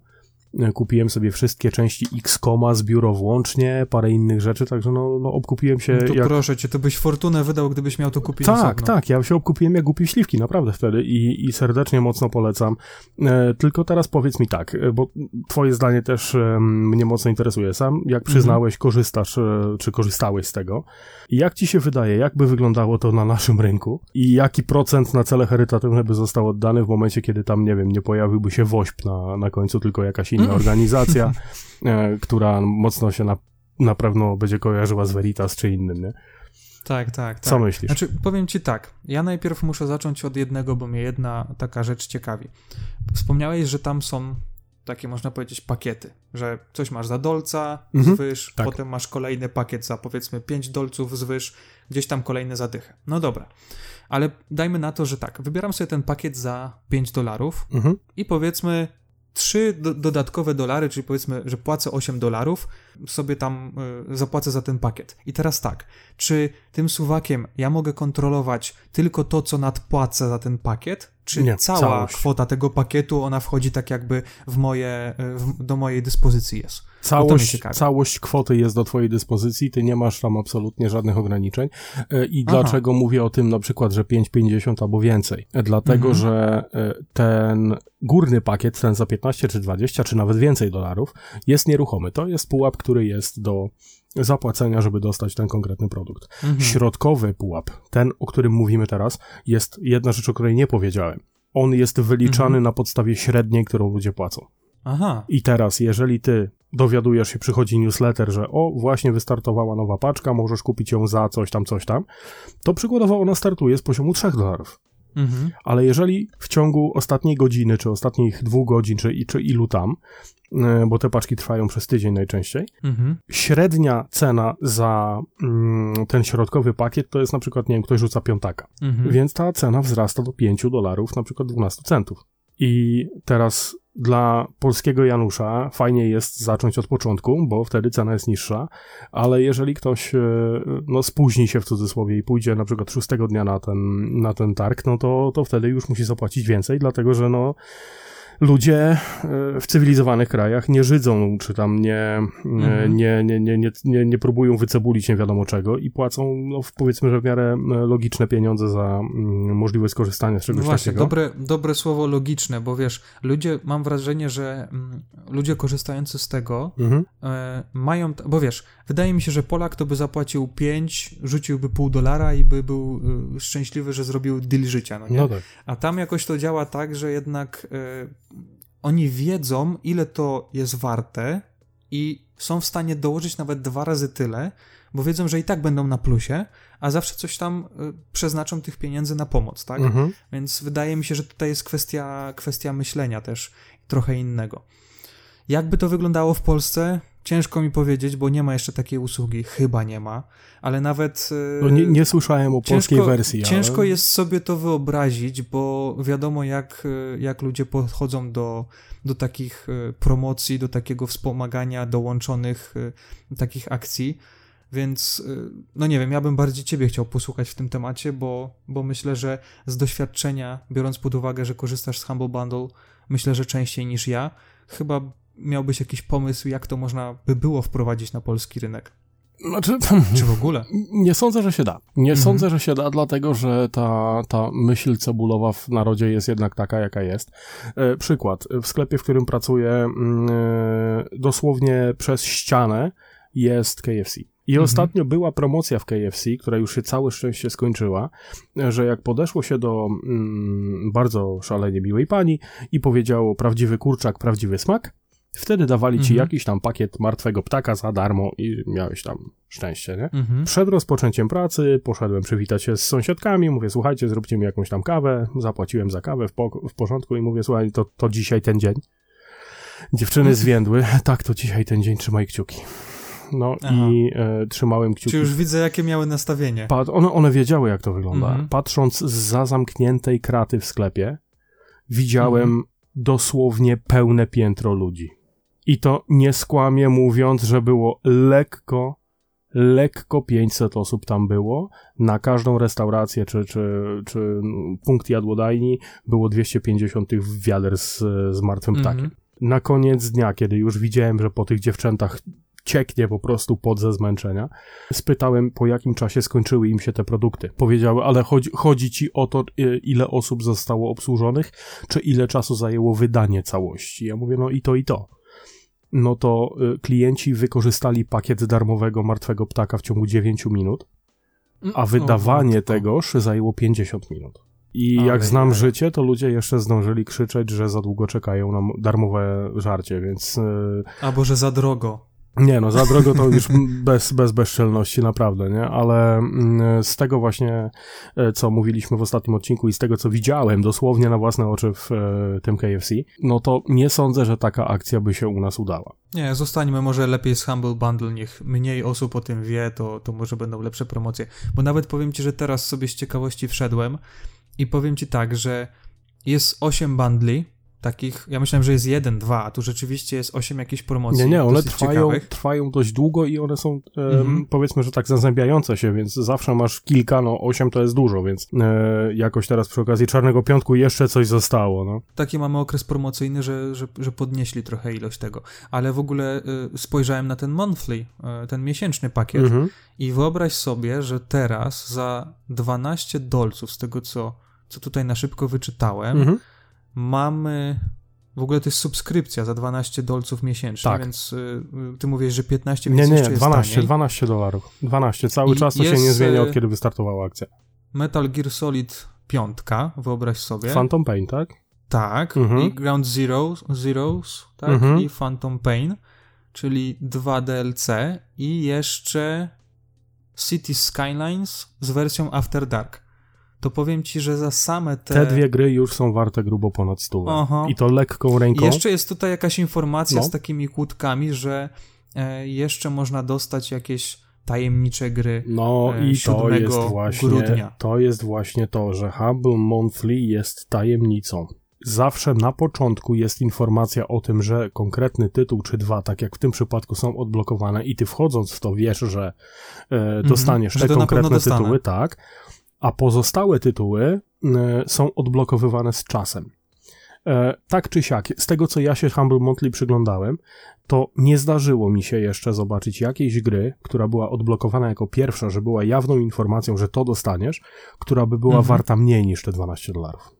kupiłem sobie wszystkie części X-Koma z biuro włącznie, parę innych rzeczy, także no, no obkupiłem się. No to jak... proszę cię, to byś fortunę wydał, gdybyś miał to kupić Tak, osobno. tak, ja się obkupiłem jak głupi śliwki, naprawdę wtedy i, i serdecznie mocno polecam. E, tylko teraz powiedz mi tak, e, bo twoje zdanie też e, mnie mocno interesuje. Sam, jak przyznałeś, Mhm. korzystasz, e, czy korzystałeś z tego. Jak ci się wydaje, jak by wyglądało to na naszym rynku i jaki procent na cele charytatywne by został oddany w momencie, kiedy tam, nie wiem, nie pojawiłby się WOŚP na, na końcu, tylko jakaś inna organizacja, e, która mocno się na, na pewno będzie kojarzyła z Veritas czy innym, nie? Tak, tak, tak. Co myślisz? Znaczy, powiem ci tak, ja najpierw muszę zacząć od jednego, bo mnie jedna taka rzecz ciekawi. Wspomniałeś, że tam są takie, można powiedzieć, pakiety, że coś masz za dolca, Mhm, zwyż, tak. potem masz kolejny pakiet za powiedzmy 5 dolców zwyż, gdzieś tam kolejny za dychę. No dobra, ale dajmy na to, że tak, wybieram sobie ten pakiet za 5 dolarów Mhm. i powiedzmy trzy do, dodatkowe dolary, czyli powiedzmy, że płacę 8 dolarów, sobie tam y, zapłacę za ten pakiet. I teraz tak, czy tym suwakiem ja mogę kontrolować tylko to, co nadpłacę za ten pakiet, czy Nie, cała całość. kwota tego pakietu, ona wchodzi tak jakby w moje, y, w, do mojej dyspozycji jest? Całość, całość kwoty jest do Twojej dyspozycji, Ty nie masz tam absolutnie żadnych ograniczeń. E, I Aha. dlaczego mówię o tym na przykład, że 5,50 albo więcej? E, Dlatego, Mhm. że e, ten górny pakiet, ten za 15 czy 20, czy nawet więcej dolarów, jest nieruchomy. To jest pułap, który jest do zapłacenia, żeby dostać ten konkretny produkt. Mhm. Środkowy pułap, ten, o którym mówimy teraz, jest jedna rzecz, o której nie powiedziałem. On jest wyliczany Mhm. na podstawie średniej, którą ludzie płacą. Aha, I teraz, jeżeli ty dowiadujesz się, przychodzi newsletter, że o, właśnie wystartowała nowa paczka, możesz kupić ją za coś tam, coś tam, to przykładowo ona startuje z poziomu 3 dolarów. Mhm. Ale jeżeli w ciągu ostatniej godziny, czy ostatnich dwóch godzin, czy, czy ilu tam, e, bo te paczki trwają przez tydzień najczęściej, Mhm. średnia cena za mm, ten środkowy pakiet to jest na przykład, nie wiem, ktoś rzuca piątaka. Mhm. Więc ta cena wzrasta do 5 dolarów, na przykład 12 centów. I teraz dla polskiego Janusza fajnie jest zacząć od początku, bo wtedy cena jest niższa, ale jeżeli ktoś e, no, spóźni się w cudzysłowie i pójdzie na przykład szóstego dnia na ten, na ten targ, no to, to wtedy już musi zapłacić więcej, dlatego że no ludzie e, w cywilizowanych krajach nie żydzą, czy tam nie, e, Mhm. nie, nie, nie, nie, nie, nie próbują wycebulić nie wiadomo czego i płacą, no, powiedzmy, że w miarę logiczne pieniądze za mm, możliwość skorzystania z czegoś No Właśnie, takiego. dobre, dobre słowo logiczne, bo wiesz, ludzie, mam wrażenie, że mm, ludzie korzystający z tego Mhm. e, mają, bo wiesz, wydaje mi się, że Polak to by zapłacił 5, rzuciłby pół dolara i by był szczęśliwy, że zrobił deal życia, no nie? No tak. A tam jakoś to działa tak, że jednak oni wiedzą, ile to jest warte i są w stanie dołożyć nawet dwa razy tyle, bo wiedzą, że i tak będą na plusie, a zawsze coś tam e, przeznaczą tych pieniędzy na pomoc, tak? Mhm. Więc wydaje mi się, że tutaj jest kwestia, kwestia myślenia też trochę innego. Jakby to wyglądało w Polsce? Ciężko mi powiedzieć, bo nie ma jeszcze takiej usługi. Chyba nie ma, ale nawet. e, No nie, nie słyszałem o polskiej wersji, ale... Ciężko jest sobie to wyobrazić, bo wiadomo, jak, e, jak ludzie podchodzą do, do takich e, promocji, do takiego wspomagania dołączonych takich akcji. Więc, no nie wiem, ja bym bardziej Ciebie chciał posłuchać w tym temacie, bo, bo myślę, że z doświadczenia, biorąc pod uwagę, że korzystasz z Humble Bundle, myślę, że częściej niż ja, chyba miałbyś jakiś pomysł, jak to można by było wprowadzić na polski rynek. Znaczy, Czy w ogóle? nie sądzę, że się da. Nie Mhm. sądzę, że się da, dlatego że ta, ta myśl cebulowa w narodzie jest jednak taka, jaka jest. E, przykład. W sklepie, w którym pracuję, mm, e, dosłownie przez ścianę jest KFC. I Mhm. ostatnio była promocja w KFC, która już się całe szczęście skończyła, że jak podeszło się do mm, bardzo szalenie miłej pani i powiedziało prawdziwy kurczak, prawdziwy smak, wtedy dawali ci Mhm. jakiś tam pakiet martwego ptaka za darmo i miałeś tam szczęście, nie? Mhm. Przed rozpoczęciem pracy poszedłem przywitać się z sąsiadkami, mówię, słuchajcie, zróbcie mi jakąś tam kawę, zapłaciłem za kawę w, po, w porządku i mówię, słuchaj, to, to dzisiaj ten dzień. Dziewczyny zwiędły, tak, to dzisiaj ten dzień, trzymaj kciuki. No Aha. i e, trzymałem kciuki. Czy już widzę, jakie miały nastawienie? Pat- one, one wiedziały, jak to wygląda. Mhm. Patrząc za zamkniętej kraty w sklepie, widziałem Mhm. dosłownie pełne piętro ludzi. I to nie skłamię mówiąc, że było lekko, lekko 500 osób tam było. Na każdą restaurację czy, czy, czy punkt jadłodajni było 250 tych wiader z, z martwym ptakiem. Mhm. Na koniec dnia, kiedy już widziałem, że po tych dziewczętach cieknie po prostu pod ze zmęczenia. Spytałem, po jakim czasie skończyły im się te produkty. Powiedziały, ale chodzi, chodzi ci o to, y, ile osób zostało obsłużonych, czy ile czasu zajęło wydanie całości. Ja mówię, no i to, i to. No to y, klienci wykorzystali pakiet darmowego martwego ptaka w ciągu 9 minut, a wydawanie tegoż zajęło 50 minut. I Ale jak znam jaja. życie, to ludzie jeszcze zdążyli krzyczeć, że za długo czekają na darmowe żarcie, więc y, Albo że za drogo. Nie no, za drogo to już bez, bez bezczelności naprawdę, nie? Ale mm, z tego właśnie, e, co mówiliśmy w ostatnim odcinku i z tego, co widziałem dosłownie na własne oczy w e, tym KFC, no to nie sądzę, że taka akcja by się u nas udała. Nie, zostańmy może lepiej z Humble Bundle, niech mniej osób o tym wie, to, to może będą lepsze promocje. Bo nawet powiem ci, że teraz sobie z ciekawości wszedłem i powiem ci tak, że jest 8 bundli, takich, ja myślałem, że jest jeden, dwa, a tu rzeczywiście jest 8 jakichś promocji. Nie, nie, one trwają, ciekawych. trwają dość długo i one są, e, powiedzmy, że tak zazębiające się, więc zawsze masz kilka, no osiem to jest dużo, więc e, jakoś teraz przy okazji Czarnego Piątku jeszcze coś zostało, no. Taki mamy okres promocyjny, że, że, że podnieśli trochę ilość tego. Ale w ogóle y, spojrzałem na ten monthly, y, ten miesięczny pakiet Mhm. i wyobraź sobie, że teraz za 12 dolców, z tego co, co tutaj na szybko wyczytałem, Mhm. Mamy. W ogóle to jest subskrypcja za 12 dolców miesięcznie, Tak. więc y, y, ty mówisz, że 15, Nie, więc nie, jeszcze jest 12, taniej. 12 dolarów. 12, cały I czas to się nie zmienia e, od kiedy wystartowała akcja. Metal Gear Solid 5, wyobraź sobie. Phantom Pain, tak? tak, Mhm. i Ground Zero, Zeroes, tak, Mhm. i Phantom Pain, czyli dwa DLC i jeszcze City Skylines z wersją After Dark. To powiem ci, że za same te... Te dwie gry już są warte grubo ponad stówę. Aha. I to lekką ręką. I jeszcze jest tutaj jakaś informacja No. z takimi kłódkami, że e, jeszcze można dostać jakieś tajemnicze gry. No e, i to 7 jest właśnie grudnia. to jest właśnie to, że Humble Monthly jest tajemnicą. Zawsze na początku jest informacja o tym, że konkretny tytuł czy dwa, tak jak w tym przypadku, są odblokowane i ty wchodząc w to wiesz, że e, dostaniesz Mhm. że te to na pewno konkretne tytuły, tak, a pozostałe tytuły e, są odblokowywane z czasem. E, tak czy siak, z tego co ja się Humble Monthly przyglądałem, to nie zdarzyło mi się jeszcze zobaczyć jakiejś gry, która była odblokowana jako pierwsza, że była jawną informacją, że to dostaniesz, która by była Mhm. warta mniej niż te 12 dolarów.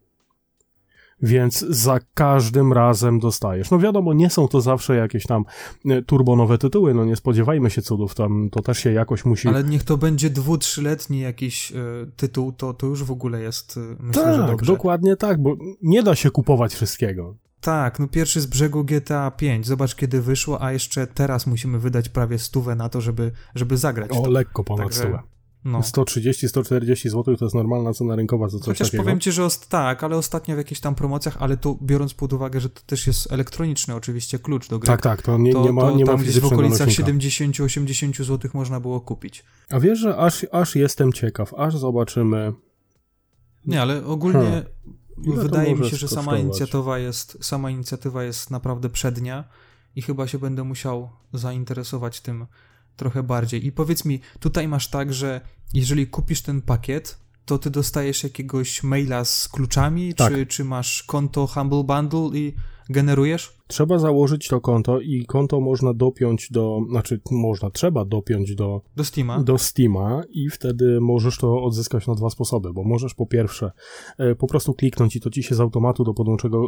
Więc za każdym razem dostajesz. No wiadomo, nie są to zawsze jakieś tam e, turbonowe tytuły, no nie spodziewajmy się cudów, tam to też się jakoś musi... Ale niech to będzie dwu, trzyletni jakiś e, tytuł, to, to już w ogóle jest, e, myślę, że tak, dobrze. dokładnie tak, bo nie da się kupować wszystkiego. Tak, no pierwszy z brzegu GTA 5, zobacz kiedy wyszło, a jeszcze teraz musimy wydać prawie stówę na to, żeby, żeby zagrać O, to. lekko ponad Także- stówę. No. 130-140 zł to jest normalna cena rynkowa za coś Chociaż takiego. powiem ci, że ost- tak, ale ostatnio w jakichś tam promocjach, ale to biorąc pod uwagę, że to też jest elektroniczny oczywiście klucz do gry. Tak, tak, to nie, to, nie ma, to nie ma tam gdzieś w okolicach nośnika. 70-80 zł można było kupić. A wiesz, że aż, aż jestem ciekaw, aż zobaczymy. Nie, ale ogólnie Hmm. To wydaje mi się, że sama inicjatywa, jest, sama inicjatywa jest naprawdę przednia i chyba się będę musiał zainteresować tym trochę bardziej. I powiedz mi, tutaj masz tak, że jeżeli kupisz ten pakiet, to ty dostajesz jakiegoś maila z kluczami, Tak. czy, czy masz konto Humble Bundle i generujesz? Trzeba założyć to konto i konto można dopiąć do, znaczy można, trzeba dopiąć do, Do Steama? do Steama i wtedy możesz to odzyskać na dwa sposoby, bo możesz po pierwsze e, po prostu kliknąć i to ci się z automatu do,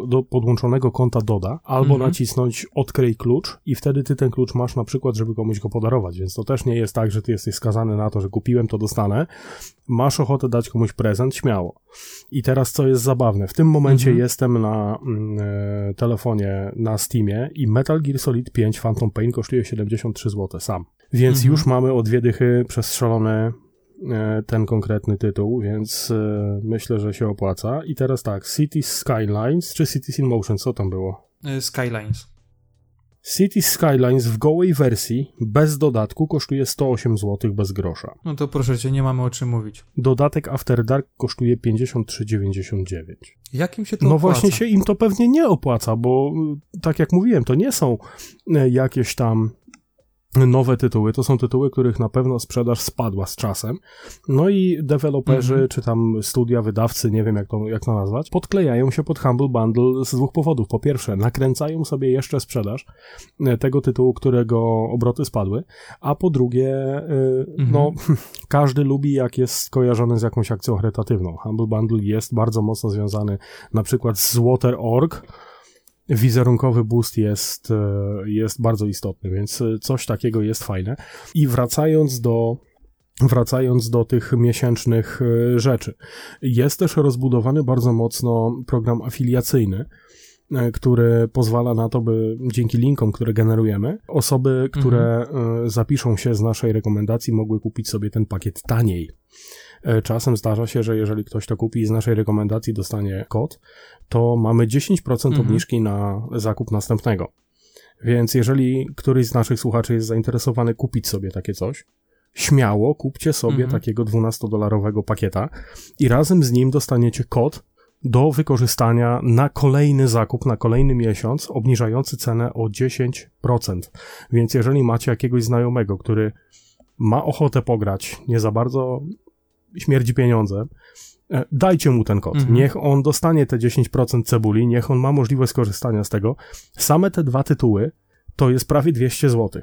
do podłączonego konta doda, albo Mhm. nacisnąć odkryj klucz i wtedy ty ten klucz masz na przykład, żeby komuś go podarować, więc to też nie jest tak, że ty jesteś skazany na to, że kupiłem, to dostanę. Masz ochotę dać komuś prezent, śmiało. I teraz co jest zabawne, w tym momencie Mhm. jestem na mm, e, telefonie na Steamie i Metal Gear Solid 5 Phantom Pain kosztuje 73 zł sam. Więc Mhm. już mamy o dwie dychy przestrzelony e, ten konkretny tytuł, więc e, myślę, że się opłaca. I teraz tak, Cities Skylines czy Cities in Motion, co tam było? Y, Skylines. Cities Skylines w gołej wersji, bez dodatku, kosztuje 108 zł bez grosza. No to proszę cię, nie mamy o czym mówić. Dodatek After Dark kosztuje 53,99. Jakim się to No opłaca? właśnie się im to pewnie nie opłaca, bo tak jak mówiłem, to nie są y, jakieś tam nowe tytuły. To są tytuły, których na pewno sprzedaż spadła z czasem. No i deweloperzy, mhm. czy tam studia, wydawcy, nie wiem jak to, jak to nazwać, podklejają się pod Humble Bundle z dwóch powodów. Po pierwsze, nakręcają sobie jeszcze sprzedaż e, tego tytułu, którego obroty spadły, a po drugie, e, mhm. no, każdy lubi jak jest skojarzony z jakąś akcją charytatywną. Humble Bundle jest bardzo mocno związany na przykład z Water.org, wizerunkowy boost jest, e, jest bardzo istotny, więc e, coś takiego jest fajne. I wracając do Wracając do tych miesięcznych e, rzeczy, jest też rozbudowany bardzo mocno program afiliacyjny, który pozwala na to, by dzięki linkom, które generujemy, osoby, które mhm. zapiszą się z naszej rekomendacji, mogły kupić sobie ten pakiet taniej. E, czasem zdarza się, że jeżeli ktoś to kupi i z naszej rekomendacji dostanie kod, to mamy 10% mhm. obniżki na zakup następnego. Więc jeżeli któryś z naszych słuchaczy jest zainteresowany kupić sobie takie coś, śmiało kupcie sobie mhm. takiego 12-dolarowego pakieta i razem z nim dostaniecie kod do wykorzystania na kolejny zakup, na kolejny miesiąc, obniżający cenę o 10%. Więc jeżeli macie jakiegoś znajomego, który ma ochotę pograć, nie za bardzo śmierdzi pieniądze, e, dajcie mu ten kod. Mhm. Niech on dostanie te 10% cebuli, niech on ma możliwość skorzystania z tego. Same te dwa tytuły to jest prawie 200 zł.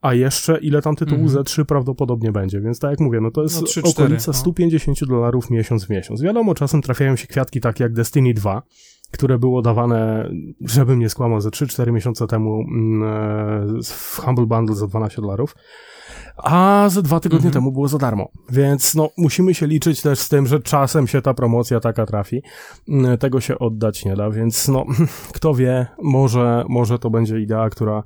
A jeszcze ile tam tytułu mhm. Z3 prawdopodobnie będzie, więc tak jak mówię, no to jest no 3, okolica 4, no. 150 dolarów miesiąc w miesiąc. Wiadomo, czasem trafiają się kwiatki takie jak Destiny 2, które było dawane, żebym nie skłamał, ze 3-4 miesiące temu mm, e, w Humble Bundle za 12 dolarów a ze dwa tygodnie mhm. temu było za darmo. Więc no, musimy się liczyć też z tym, że czasem się ta promocja taka trafi. Mm, tego się oddać nie da, więc no, kto wie, może, może to będzie idea, która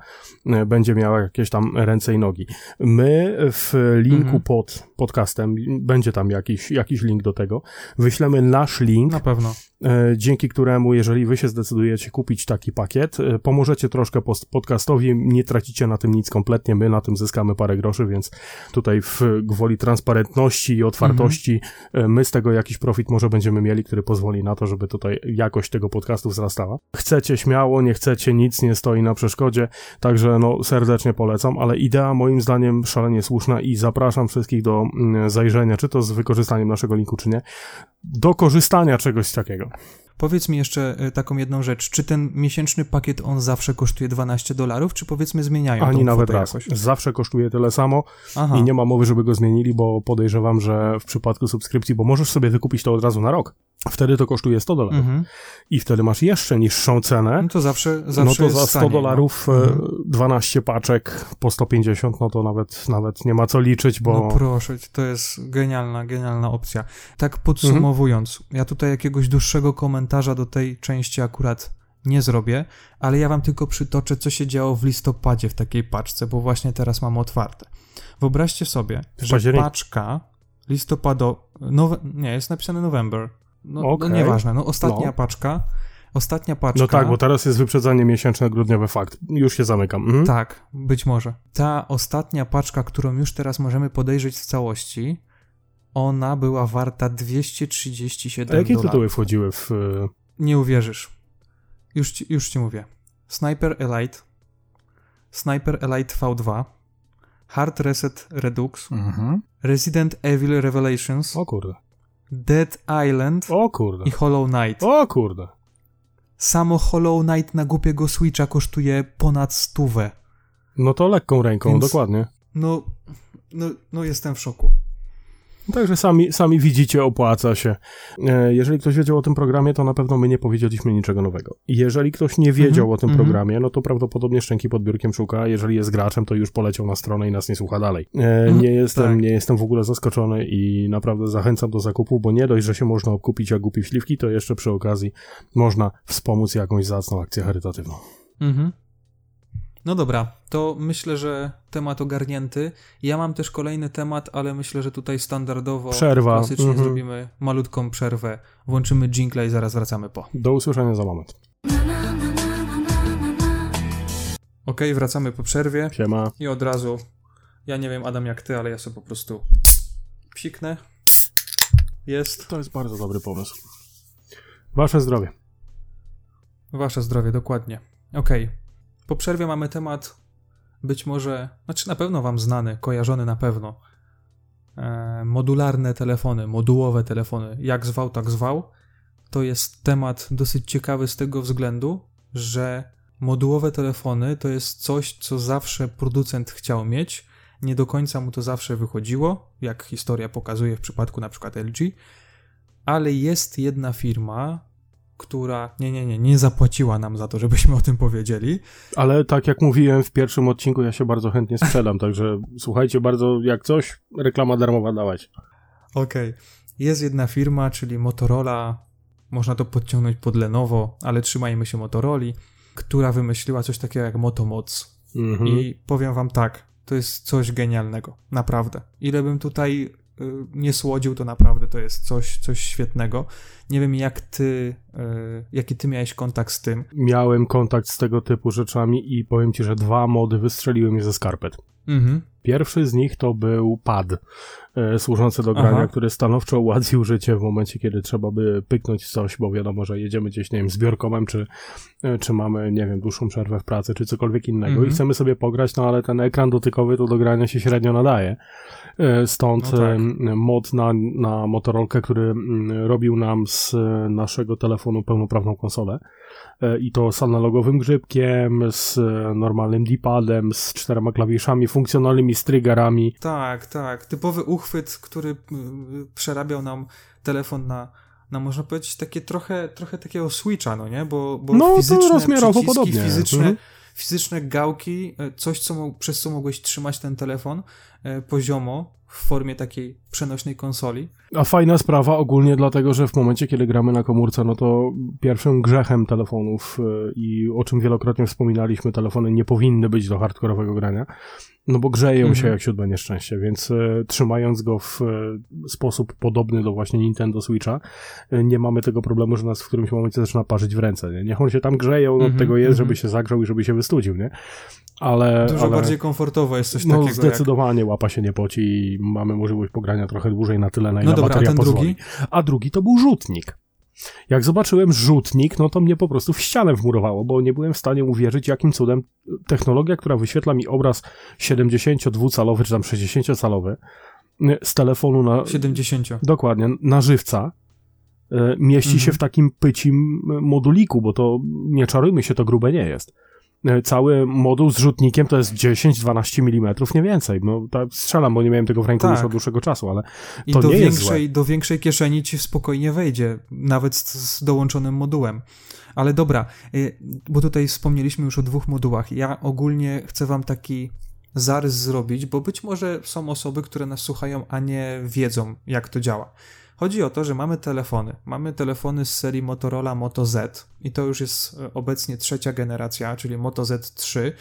będzie miała jakieś tam ręce i nogi. My w linku mhm. pod podcastem, będzie tam jakiś, jakiś link do tego, wyślemy nasz link. Na pewno E, dzięki któremu, jeżeli wy się zdecydujecie kupić taki pakiet, e, pomożecie troszkę podcastowi, nie tracicie na tym nic kompletnie, my na tym zyskamy parę groszy, więc tutaj w gwoli transparentności i otwartości mhm. my z tego jakiś profit może będziemy mieli, który pozwoli na to, żeby tutaj jakość tego podcastu wzrastała. Chcecie śmiało, nie chcecie, nic nie stoi na przeszkodzie, także no serdecznie polecam, ale idea moim zdaniem szalenie słuszna i zapraszam wszystkich do mm, zajrzenia, czy to z wykorzystaniem naszego linku, czy nie, do korzystania czegoś takiego. Powiedz mi jeszcze e, taką jedną rzecz. Czy ten miesięczny pakiet on zawsze kosztuje 12 dolarów, czy powiedzmy zmieniają Ani nawet raz. Jakoś? Zawsze kosztuje tyle samo Aha. i nie ma mowy, żeby go zmienili, bo podejrzewam, że w przypadku subskrypcji, bo możesz sobie wykupić to od razu na rok. Wtedy to kosztuje 100 dolarów. Mhm. I wtedy masz jeszcze niższą cenę. No to zawsze, zawsze No to za 100 no. dolarów no. 12 paczek po 150, no to nawet, nawet nie ma co liczyć, bo... No proszę, to jest genialna, genialna opcja. Tak podsumowując, mhm. ja tutaj jakiegoś dłuższego komentarza do tej części akurat nie zrobię, ale ja wam tylko przytoczę, co się działo w listopadzie w takiej paczce, bo właśnie teraz mam otwarte. Wyobraźcie sobie, że paczka listopado... Nowe, nie, jest napisane November. No, okay. no nieważne, no ostatnia no. paczka. Ostatnia paczka. No tak, bo teraz jest wyprzedzanie miesięczne, grudniowy fakt. Już się zamykam. Mhm. Tak, być może. Ta ostatnia paczka, którą już teraz możemy podejrzeć w całości, ona była warta 237 A jakie dolarów. tytuły wchodziły w... E, Nie uwierzysz. Już ci, już ci mówię. Sniper Elite, Sniper Elite V2, Hard Reset Redux, mhm. Resident Evil Revelations. O kurde. Dead Island o kurde. i Hollow Knight. O kurde. Samo Hollow Knight na głupiego Switcha kosztuje ponad stówę. No to lekką ręką, Więc, dokładnie. No, no, no jestem w szoku. Także sami, sami widzicie, opłaca się. E, jeżeli ktoś wiedział o tym programie, to na pewno my nie powiedzieliśmy niczego nowego. Jeżeli ktoś nie wiedział mm -hmm, o tym -hmm. programie, no to prawdopodobnie szczęki pod biurkiem szuka. Jeżeli jest graczem, to już poleciał na stronę i nas nie słucha dalej. E, -hmm, nie, jestem, tak. nie jestem w ogóle zaskoczony i naprawdę zachęcam do zakupu, bo nie dość, że się można okupić jak głupi śliwki, to jeszcze przy okazji można wspomóc jakąś zacną akcję charytatywną. Mhm. No dobra, to myślę, że temat ogarnięty. Ja mam też kolejny temat, ale myślę, że tutaj standardowo, Przerwa. klasycznie mhm. zrobimy malutką przerwę. Włączymy jingle i zaraz wracamy po. Do usłyszenia za moment. Ok, wracamy po przerwie. Siema. I od razu, ja nie wiem Adam jak ty, ale ja sobie po prostu psiknę. Jest. To jest bardzo dobry pomysł. Wasze zdrowie. Wasze zdrowie, dokładnie. Okej. Okay. Po przerwie mamy temat być może, znaczy na pewno Wam znany, kojarzony na pewno. E, modularne telefony, modułowe telefony, jak zwał, tak zwał. To jest temat dosyć ciekawy z tego względu, że modułowe telefony to jest coś, co zawsze producent chciał mieć. Nie do końca mu to zawsze wychodziło, jak historia pokazuje w przypadku na przykład LG, ale jest jedna firma, która nie, nie, nie, nie zapłaciła nam za to, żebyśmy o tym powiedzieli. Ale tak jak mówiłem w pierwszym odcinku, ja się bardzo chętnie sprzedam, także słuchajcie, bardzo jak coś, reklama darmowa dawać. Okej. Okay. Jest jedna firma, czyli Motorola, można to podciągnąć pod Lenovo, ale trzymajmy się Motorola, która wymyśliła coś takiego jak Motomoc. Mhm. I powiem wam tak, to jest coś genialnego, naprawdę. Ile bym tutaj nie słodził, to naprawdę to jest coś, coś świetnego. Nie wiem, jak ty, y, jaki ty miałeś kontakt z tym. Miałem kontakt z tego typu rzeczami i powiem ci, że dwa mody wystrzeliły mnie ze skarpet. Mhm. Pierwszy z nich to był pad e, służący do grania, Aha. który stanowczo ułatwił życie w momencie, kiedy trzeba by pyknąć coś, bo wiadomo, że jedziemy gdzieś, nie wiem, zbiorkomem, czy, e, czy mamy, nie wiem, dłuższą przerwę w pracy, czy cokolwiek innego mhm. i chcemy sobie pograć, no ale ten ekran dotykowy to do grania się średnio nadaje. E, stąd no tak. mod na, na Motorolkę, który mm, robił nam z naszego telefonu pełnoprawną konsolę. E, i to z analogowym grzybkiem, z normalnym D-padem, z czterema klawiszami funkcjonalnymi, z triggerami. Tak, tak. Typowy uchwyt, który przerabiał nam telefon na na można powiedzieć takie trochę, trochę takiego switcha, no nie? Bo, bo no, fizyczne rozmiarowo podobnie. fizyczne, mhm. fizyczne gałki, e, coś, co, przez co mogłeś trzymać ten telefon e, poziomo, w formie takiej przenośnej konsoli. A fajna sprawa ogólnie dlatego, że w momencie, kiedy gramy na komórce, no to pierwszym grzechem telefonów e, i o czym wielokrotnie wspominaliśmy, telefony nie powinny być do hardkorowego grania, no bo grzeją mhm. się jak siódme nieszczęście, więc e, trzymając go w e, sposób podobny do właśnie Nintendo Switcha, e, nie mamy tego problemu, że nas w którymś momencie zaczyna parzyć w ręce, nie? Niech on się tam grzeje, on od mhm, tego jest, mhm. żeby się zagrzał i żeby się wystudził, nie? Ale, Dużo ale, bardziej komfortowo jest coś no, takiego. Zdecydowanie jak... łapa się nie poci i mamy możliwość pogrania trochę dłużej na tyle, na ile no dobra, bateria a pozwoli. Drugi? A drugi to był rzutnik. Jak zobaczyłem rzutnik, no to mnie po prostu w ścianę wmurowało, bo nie byłem w stanie uwierzyć, jakim cudem technologia, która wyświetla mi obraz 72-calowy czy tam 60-calowy z telefonu na... 70. Dokładnie, na żywca, e, mieści mhm. się w takim pycim moduliku, bo to, nie czarujmy się, to grube nie jest. E, cały moduł z rzutnikiem to jest 10-12 mm, nie więcej. No, tak strzelam, bo nie miałem tego w ręku tak. już od dłuższego czasu, ale I to do nie większej, jest do większej kieszeni ci spokojnie wejdzie, nawet z, z dołączonym modułem. Ale dobra, y, bo tutaj wspomnieliśmy już o dwóch modułach. Ja ogólnie chcę wam taki zarys zrobić, bo być może są osoby, które nas słuchają, a nie wiedzą, jak to działa. Chodzi o to, że mamy telefony. Mamy telefony z serii Motorola Moto Z i to już jest e, obecnie trzecia generacja, czyli Moto Z3.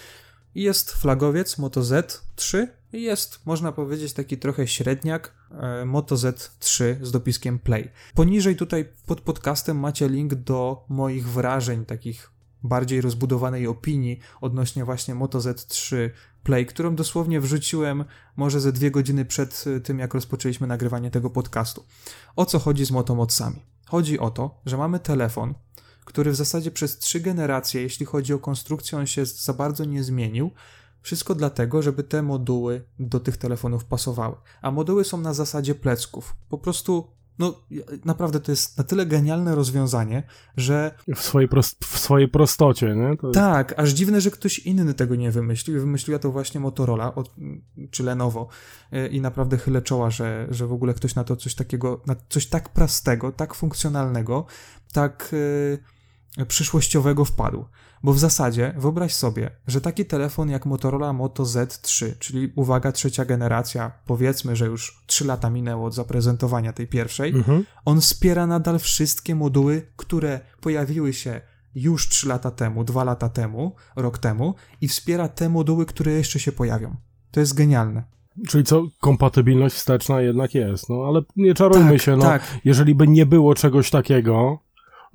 I jest flagowiec Moto Z3 i jest, można powiedzieć, taki trochę średniak e, Moto Z3 z dopiskiem Play. Poniżej tutaj pod podcastem macie link do moich wrażeń, takich bardziej rozbudowanej opinii odnośnie właśnie Moto Z3 Play, którą dosłownie wrzuciłem może ze dwie godziny przed y, tym, jak rozpoczęliśmy nagrywanie tego podcastu. O co chodzi z motomocami? Chodzi o to, że mamy telefon, który w zasadzie przez trzy generacje, jeśli chodzi o konstrukcję, on się za bardzo nie zmienił. Wszystko dlatego, żeby te moduły do tych telefonów pasowały. A moduły są na zasadzie plecków. Po prostu no, naprawdę to jest na tyle genialne rozwiązanie, że. W swojej, prost w swojej prostocie, nie? To... Tak, aż dziwne, że ktoś inny tego nie wymyślił. Wymyśliła to właśnie Motorola od, czy Lenovo. E, I naprawdę chylę czoła, że, że w ogóle ktoś na to coś takiego, na coś tak prostego, tak funkcjonalnego, tak. Yy przyszłościowego wpadł. Bo w zasadzie wyobraź sobie, że taki telefon jak Motorola Moto Z3, czyli uwaga, trzecia generacja, powiedzmy, że już 3 lata minęło od zaprezentowania tej pierwszej, mhm. on wspiera nadal wszystkie moduły, które pojawiły się już 3 lata temu, 2 lata temu, rok temu i wspiera te moduły, które jeszcze się pojawią. To jest genialne. Czyli co, kompatybilność wsteczna jednak jest, no ale nie czarujmy tak, się, no, tak. jeżeli by nie było czegoś takiego,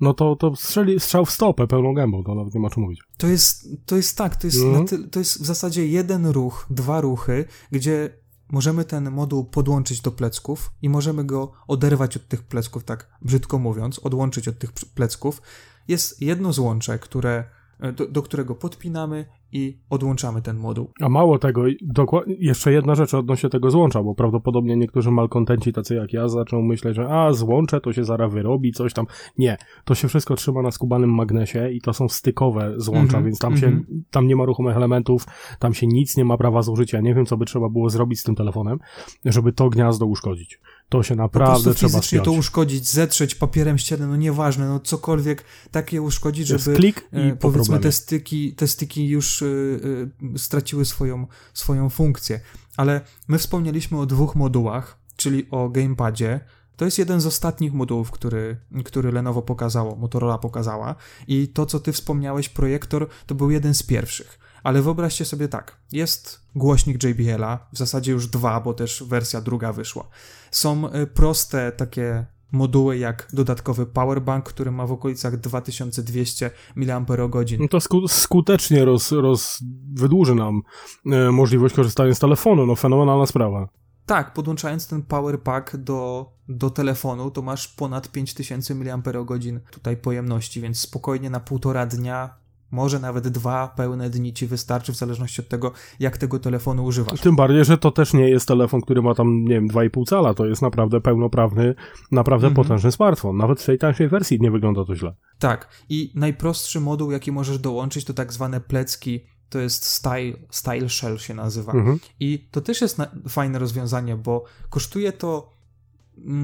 no to, to strzeli, strzał w stopę pełną gębą, to nawet nie ma czym mówić. To jest, to jest tak, to jest, mm. ty, to jest w zasadzie jeden ruch, dwa ruchy, gdzie możemy ten moduł podłączyć do plecków i możemy go oderwać od tych plecków, tak brzydko mówiąc, odłączyć od tych plecków. Jest jedno złącze, które, do, do którego podpinamy i odłączamy ten moduł. A mało tego, jeszcze jedna rzecz odnośnie tego złącza, bo prawdopodobnie niektórzy malkontenci tacy jak ja zaczną myśleć, że a złącze to się zaraz wyrobi, coś tam. Nie, to się wszystko trzyma na skubanym magnesie i to są stykowe złącza, mm -hmm, więc tam mm -hmm. się, mhm. tam nie ma ruchomych elementów, tam się nic nie ma prawa zużycia. Nie wiem, co by trzeba było zrobić z tym telefonem, żeby to gniazdo uszkodzić. To się naprawdę po trzeba fizycznie to uszkodzić, zetrzeć papierem ścianę, no nieważne, no cokolwiek takie uszkodzić, żeby klik i e, powiedzmy te styki, te styki już y, y, straciły swoją, swoją funkcję. Ale my wspomnieliśmy o dwóch modułach, czyli o gamepadzie. To jest jeden z ostatnich modułów, który, który Lenovo pokazało, Motorola pokazała. I to, co ty wspomniałeś, projektor, to był jeden z pierwszych. Ale wyobraźcie sobie tak, jest głośnik JBL-a, w zasadzie już dwa, bo też wersja druga wyszła. Są y, proste takie moduły jak dodatkowy powerbank, który ma w okolicach 2200 mAh. No to sku skutecznie roz, roz, wydłuży nam e, możliwość korzystania z telefonu, no fenomenalna sprawa. Tak, podłączając ten powerpack do, do telefonu, to masz ponad 5000 mAh tutaj pojemności, więc spokojnie na półtora dnia może nawet dwa pełne dni ci wystarczy, w zależności od tego, jak tego telefonu używasz. Tym bardziej, że to też nie jest telefon, który ma tam, nie wiem, 2,5 cala. To jest naprawdę pełnoprawny, naprawdę mhm. potężny smartfon. Nawet w tej tańszej wersji nie wygląda to źle. Tak. I najprostszy moduł, jaki możesz dołączyć, to tak zwane plecki to jest Style, style Shell się nazywa. Mhm. I to też jest fajne rozwiązanie, bo kosztuje to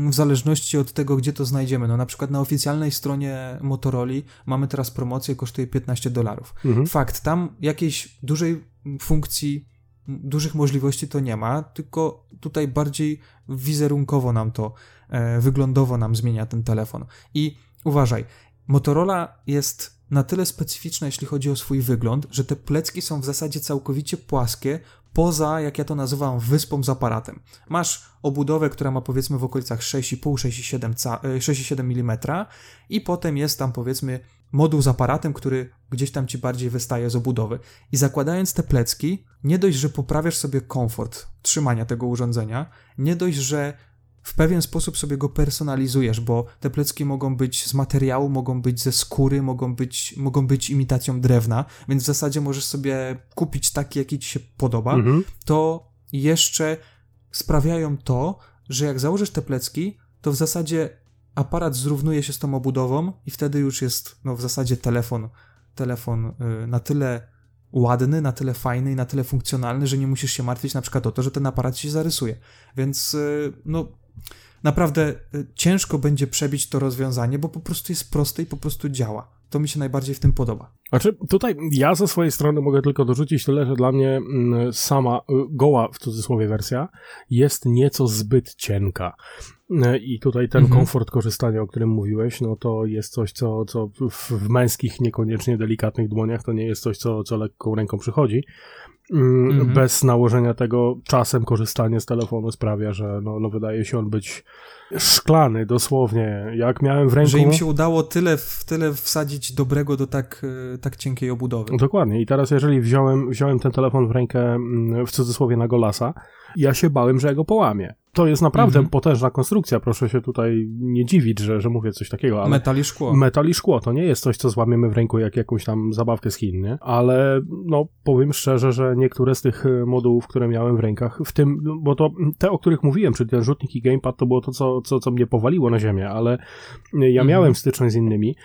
w zależności od tego, gdzie to znajdziemy. No na przykład na oficjalnej stronie Motorola mamy teraz promocję, kosztuje 15 dolarów. Mhm. Fakt, tam jakiejś dużej funkcji, dużych możliwości to nie ma, tylko tutaj bardziej wizerunkowo nam to, e, wyglądowo nam zmienia ten telefon. I uważaj, Motorola jest na tyle specyficzna, jeśli chodzi o swój wygląd, że te plecki są w zasadzie całkowicie płaskie, poza, jak ja to nazywam, wyspą z aparatem. Masz obudowę, która ma powiedzmy w okolicach 6,5-6,7 mm i potem jest tam powiedzmy moduł z aparatem, który gdzieś tam ci bardziej wystaje z obudowy. I zakładając te plecki, nie dość, że poprawiasz sobie komfort trzymania tego urządzenia, nie dość, że w pewien sposób sobie go personalizujesz, bo te plecki mogą być z materiału, mogą być ze skóry, mogą być, mogą być imitacją drewna, więc w zasadzie możesz sobie kupić taki, jaki ci się podoba, mhm. to jeszcze sprawiają to, że jak założysz te plecki, to w zasadzie aparat zrównuje się z tą obudową i wtedy już jest no, w zasadzie telefon, telefon yy, na tyle ładny, na tyle fajny i na tyle funkcjonalny, że nie musisz się martwić na przykład o to, że ten aparat się zarysuje. Więc yy, no naprawdę y, ciężko będzie przebić to rozwiązanie, bo po prostu jest proste i po prostu działa. To mi się najbardziej w tym podoba. Znaczy, tutaj ja ze swojej strony mogę tylko dorzucić tyle, że dla mnie mm, sama y, goła, w cudzysłowie wersja, jest nieco zbyt cienka. Y, I tutaj ten mhm. komfort korzystania, o którym mówiłeś, no to jest coś, co, co w męskich, niekoniecznie delikatnych dłoniach, to nie jest coś, co, co lekką ręką przychodzi. Mm, mhm. bez nałożenia tego czasem korzystanie z telefonu sprawia, że no, no wydaje się on być szklany dosłownie. Jak miałem w ręku... Że im się udało tyle, tyle wsadzić dobrego do tak, e, tak cienkiej obudowy. Dokładnie. I teraz jeżeli wziąłem, wziąłem ten telefon w rękę mm, w cudzysłowie na golasa, ja się bałem, że ja go połamię to jest naprawdę mhm. potężna konstrukcja, proszę się tutaj nie dziwić, że, że mówię coś takiego. Ale metal i szkło. Metal i szkło, to nie jest coś, co złamiemy w ręku jak jakąś tam zabawkę z Chin, nie? Ale no powiem szczerze, że niektóre z tych e, modułów, które miałem w rękach, w tym, bo to te, o których mówiłem, czyli ten rzutnik i gamepad, to było to, co, co, co mnie powaliło na ziemię, ale ja mhm. miałem styczność z innymi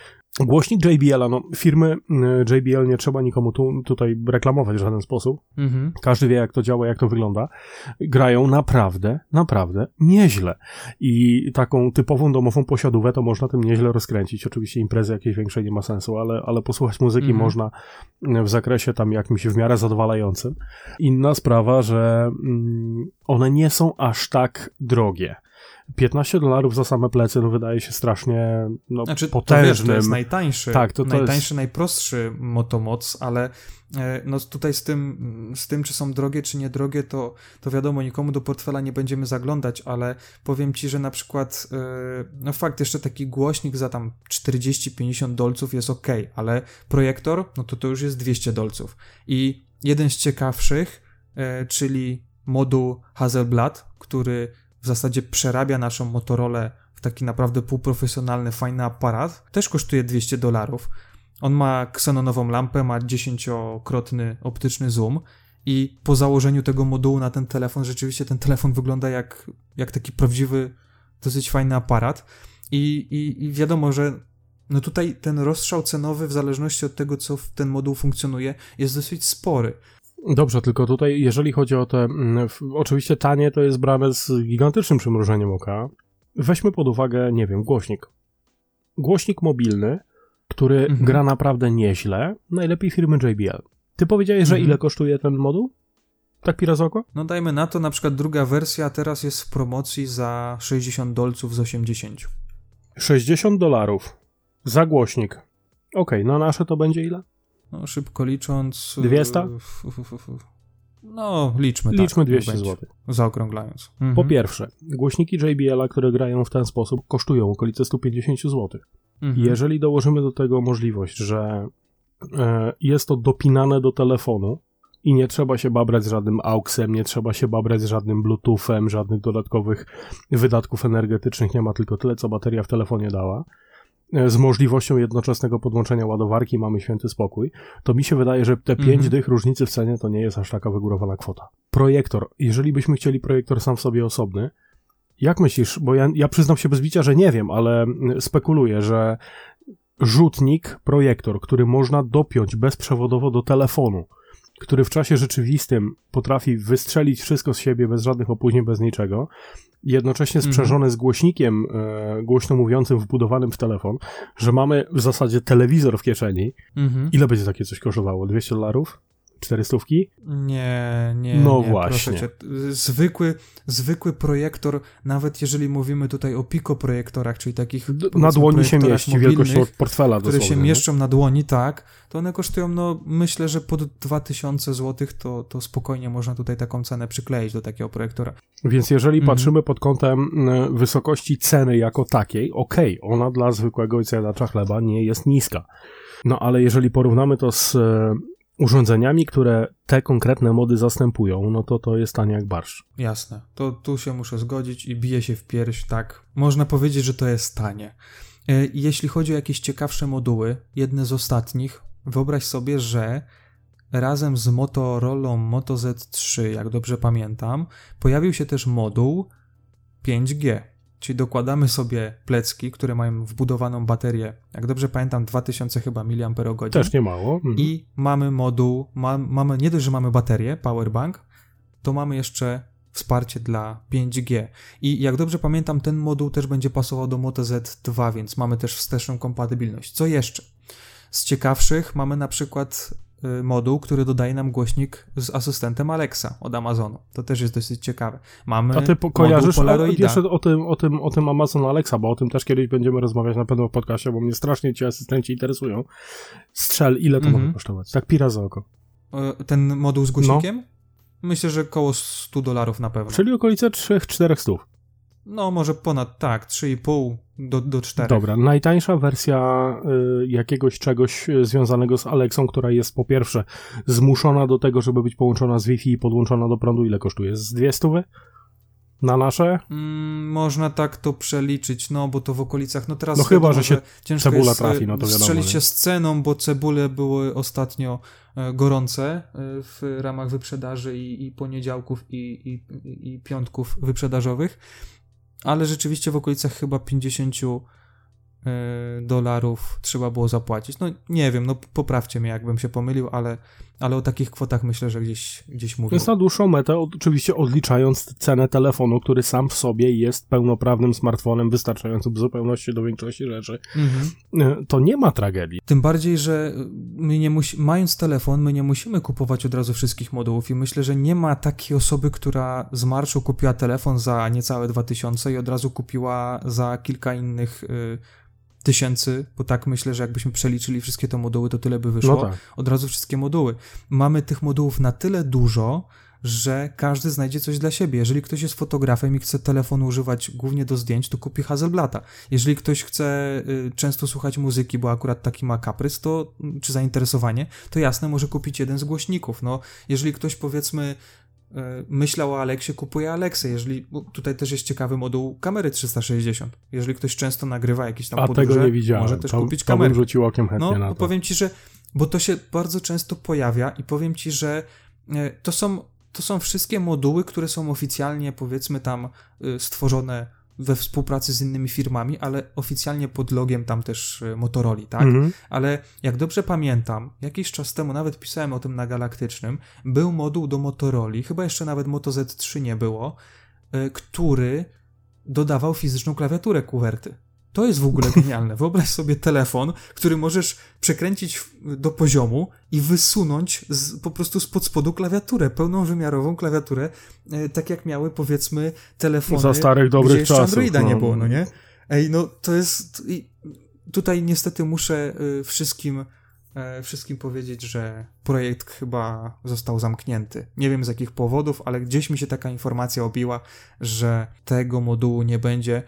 Głośnik JBL-a, no firmy y, JBL nie trzeba nikomu tu, tutaj reklamować w żaden sposób. Mhm. Każdy wie, jak to działa, jak to wygląda. Grają naprawdę, naprawdę nieźle. I taką typową domową posiadówę to można tym nieźle rozkręcić. Oczywiście imprezy jakieś większej nie ma sensu, ale, ale posłuchać muzyki mhm. można w zakresie tam jakimś w miarę zadowalającym. Inna sprawa, że mm, one nie są aż tak drogie. 15 dolarów za same plecy no wydaje się strasznie no, znaczy, potężnym. To, wiesz, to jest najtańszy, tak, to, to najtańszy, jest... najprostszy motomoc, ale e, no tutaj z tym, z tym, czy są drogie, czy niedrogie, to, to wiadomo, nikomu do portfela nie będziemy zaglądać, ale powiem ci, że na przykład, e, no fakt, jeszcze taki głośnik za tam 40-50 dolców jest ok, ale projektor, no to to już jest 200 dolców. I jeden z ciekawszych, e, czyli moduł Hazelblad, który w zasadzie przerabia naszą Motorola w taki naprawdę półprofesjonalny, fajny aparat, też kosztuje 200 dolarów. On ma ksenonową lampę, ma dziesięciokrotny optyczny zoom i po założeniu tego modułu na ten telefon, rzeczywiście ten telefon wygląda jak, jak taki prawdziwy, dosyć fajny aparat. I, i, I wiadomo, że no tutaj ten rozstrzał cenowy, w zależności od tego, co w ten moduł funkcjonuje, jest dosyć spory. Dobrze, tylko tutaj, jeżeli chodzi o te. Mm, oczywiście tanie to jest brane z gigantycznym przymrużeniem oka. Weźmy pod uwagę, nie wiem, głośnik. Głośnik mobilny, który mhm. gra naprawdę nieźle, najlepiej firmy JBL. Ty powiedziałeś, że mhm. ile kosztuje ten moduł? Tak pirazoko? No dajmy na to, na przykład druga wersja teraz jest w promocji za 60 dolców z 80. 60 dolarów za głośnik. Okej, okay, no nasze to będzie ile? No szybko licząc... 200? E, no, liczmy Liczmy tak, 200 zł. Zaokrąglając. Mhm. Po pierwsze, głośniki JBL-a, które grają w ten sposób, kosztują okolice 150 zł. Mhm. Jeżeli dołożymy do tego możliwość, że e, jest to dopinane do telefonu i nie trzeba się babrać z żadnym AUXem, nie trzeba się babrać z żadnym Bluetoothem, żadnych dodatkowych wydatków energetycznych, nie ma tylko tyle, co bateria w telefonie dała, z możliwością jednoczesnego podłączenia ładowarki mamy święty spokój, to mi się wydaje, że te 5 mhm. dych różnicy w cenie to nie jest aż taka wygórowana kwota. Projektor. Jeżeli byśmy chcieli projektor sam w sobie osobny, jak myślisz, bo ja, ja przyznam się bez bicia, że nie wiem, ale spekuluję, że rzutnik, projektor, który można dopiąć bezprzewodowo do telefonu, który w czasie rzeczywistym potrafi wystrzelić wszystko z siebie bez żadnych opóźnień, bez niczego, jednocześnie mhm. sprzężone z głośnikiem e, głośno mówiącym wbudowanym w telefon, że mamy w zasadzie telewizor w kieszeni. Mhm. Ile będzie takie coś kosztowało? 200 dolarów? Czterystówki? Nie, nie. No nie, właśnie. Zwykły, zwykły projektor, nawet jeżeli mówimy tutaj o Pico projektorach, czyli takich. Na dłoni się mieści wielkość portfela, które się nie? mieszczą na dłoni, tak, to one kosztują, no myślę, że pod 2000 zł to, to spokojnie można tutaj taką cenę przykleić do takiego projektora. Więc jeżeli mhm. patrzymy pod kątem wysokości ceny jako takiej, okej, okay, ona dla zwykłego jadacza chleba nie jest niska. No ale jeżeli porównamy to z urządzeniami, które te konkretne mody zastępują, no to to jest tanie jak barsz. Jasne, to tu się muszę zgodzić i bije się w pierś, tak. Można powiedzieć, że to jest tanie. E, jeśli chodzi o jakieś ciekawsze moduły, jedne z ostatnich, wyobraź sobie, że razem z Motorola Moto Z3, jak dobrze pamiętam, pojawił się też moduł 5G. Czyli dokładamy sobie plecki, które mają wbudowaną baterię, jak dobrze pamiętam, 2000 chyba mAh. Też nie mało. Mhm. I mamy moduł, ma, mamy, nie dość, że mamy baterię, powerbank, to mamy jeszcze wsparcie dla 5G. I jak dobrze pamiętam, ten moduł też będzie pasował do Moto Z2, więc mamy też wsteczną kompatybilność. Co jeszcze? Z ciekawszych mamy na przykład moduł, który dodaje nam głośnik z asystentem Alexa od Amazonu. To też jest dosyć ciekawe. Mamy A ty po, kojarzysz Polaroida. jeszcze o tym, o, tym, o tym Amazon Alexa, bo o tym też kiedyś będziemy rozmawiać na pewno w podcastie, bo mnie strasznie ci asystenci interesują. Strzel, ile to -hmm. może kosztować? Tak pira za oko. Y, ten moduł z głośnikiem? No. Myślę, że około 100 dolarów na pewno. Czyli okolice 3-4 stów. No, może ponad, tak, 3,5 do, do 4. Dobra, najtańsza wersja y, jakiegoś czegoś y, związanego z Alexą, która jest po pierwsze zmuszona do tego, żeby być połączona z Wi-Fi i podłączona do prądu, ile kosztuje? Z 200? Na nasze? Mm, można tak to przeliczyć, no bo to w okolicach, no teraz No chyba, że się ciężko cebula jest, trafi, no to wiadomo. Strzelić się z ceną, bo cebule były ostatnio e, gorące e, w ramach wyprzedaży i, i poniedziałków i, i, i piątków wyprzedażowych ale rzeczywiście w okolicach chyba 50 e, dolarów trzeba było zapłacić. No nie wiem, no poprawcie mnie, jakbym się pomylił, ale, ale o takich kwotach myślę, że gdzieś, gdzieś mówię. Jest na dłuższą metę, oczywiście odliczając cenę telefonu, który sam w sobie jest pełnoprawnym smartfonem, wystarczającym w zupełności do większości rzeczy, mhm. E, to nie ma tragedii. Tym bardziej, że my nie musi, mając telefon, my nie musimy kupować od razu wszystkich modułów i myślę, że nie ma takiej osoby, która z marszu kupiła telefon za niecałe 2000 i od razu kupiła za kilka innych y, tysięcy, bo tak myślę, że jakbyśmy przeliczyli wszystkie te moduły, to tyle by wyszło. No tak. Od razu wszystkie moduły. Mamy tych modułów na tyle dużo, że każdy znajdzie coś dla siebie. Jeżeli ktoś jest fotografem i chce telefonu używać głównie do zdjęć, to kupi Hasselblata. Jeżeli ktoś chce y, często słuchać muzyki, bo akurat taki ma kaprys, to, czy zainteresowanie, to jasne, może kupić jeden z głośników. No, jeżeli ktoś powiedzmy myślał o Aleksie, kupuje Aleksę. Jeżeli, tutaj też jest ciekawy moduł kamery 360. Jeżeli ktoś często nagrywa jakieś tam A podróże, tego nie widziałem. może też to, kupić kamerę. rzucił okiem chętnie no, na to. powiem ci, że, bo to się bardzo często pojawia i powiem ci, że e, to są, to są wszystkie moduły, które są oficjalnie, powiedzmy tam, y, stworzone we współpracy z innymi firmami, ale oficjalnie pod logiem tam też y, Motorola, tak? Mhm. Ale jak dobrze pamiętam, jakiś czas temu nawet pisałem o tym na Galaktycznym, był moduł do Motorola, chyba jeszcze nawet Moto Z3 nie było, y, który dodawał fizyczną klawiaturę kuwerty. To jest w ogóle genialne. Wyobraź sobie telefon, który możesz przekręcić do poziomu i wysunąć z, po prostu spod spodu klawiaturę, pełną wymiarową klawiaturę, e, tak jak miały powiedzmy telefony, Za starych, dobrych gdzie czasów, Androida no. nie było, no nie? Ej, no to jest... Tutaj niestety muszę y, wszystkim e, wszystkim powiedzieć, że projekt chyba został zamknięty. Nie wiem z jakich powodów, ale gdzieś mi się taka informacja obiła, że tego modułu nie będzie.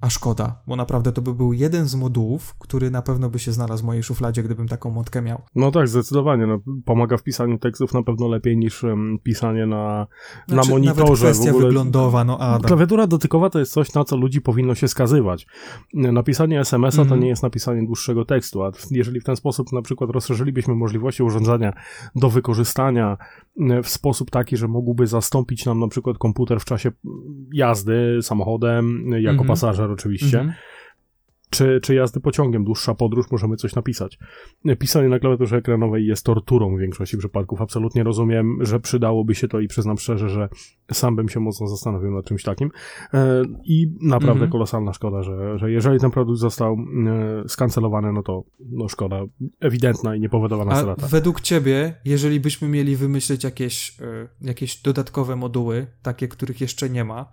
A szkoda, bo naprawdę to by był jeden z modułów, który na pewno by się znalazł w mojej szufladzie, gdybym taką motkę miał. No tak, zdecydowanie. No, pomaga w pisaniu tekstów na pewno lepiej niż em, pisanie na, na Znaczy, monitorze. Nawet kwestia w ogóle... wyglądowa, no Adam. Klawiatura dotykowa to jest coś, na co ludzi powinno się skazywać. Napisanie SMS-a to Mhm. nie jest napisanie dłuższego tekstu, a jeżeli w ten sposób na przykład rozszerzylibyśmy możliwości urządzenia do wykorzystania w sposób taki, że mógłby zastąpić nam na przykład komputer w czasie jazdy samochodem, jako Mhm. pasażer oczywiście, Mhm. czy, czy jazdy pociągiem, dłuższa podróż, możemy coś napisać. Pisanie na klawiaturze ekranowej jest torturą w większości przypadków. Absolutnie rozumiem, że przydałoby się to i przyznam szczerze, że sam bym się mocno zastanowił nad czymś takim. E, I naprawdę Mhm. kolosalna szkoda, że, że jeżeli ten produkt został e, skancelowany, no to no szkoda ewidentna i niepowodowana A strata. według ciebie, jeżeli byśmy mieli wymyślić jakieś, y, jakieś dodatkowe moduły, takie, których jeszcze nie ma,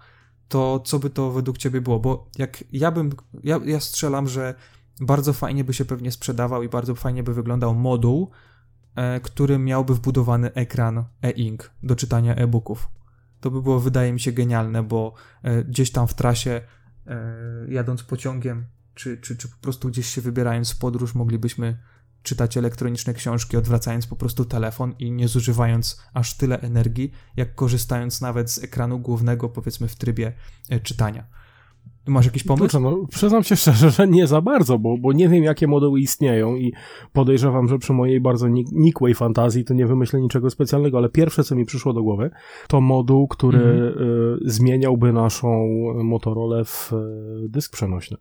to co by to według ciebie było? Bo jak ja bym, ja, ja strzelam, że bardzo fajnie by się pewnie sprzedawał i bardzo fajnie by wyglądał moduł, e, który miałby wbudowany ekran e-ink do czytania e-booków. To by było, wydaje mi się, genialne, bo e, gdzieś tam w trasie, e, jadąc pociągiem, czy, czy, czy po prostu gdzieś się wybierając w podróż, moglibyśmy czytać elektroniczne książki, odwracając po prostu telefon i nie zużywając aż tyle energii, jak korzystając nawet z ekranu głównego, powiedzmy w trybie e, czytania. Masz jakiś pomysł? Kurczę, no, przyznam się szczerze, że nie za bardzo, bo, bo nie wiem, jakie moduły istnieją i podejrzewam, że przy mojej bardzo nik- nikłej fantazji to nie wymyślę niczego specjalnego, ale pierwsze, co mi przyszło do głowy, to moduł, który y, zmieniałby naszą Motorola w y, dysk przenośny.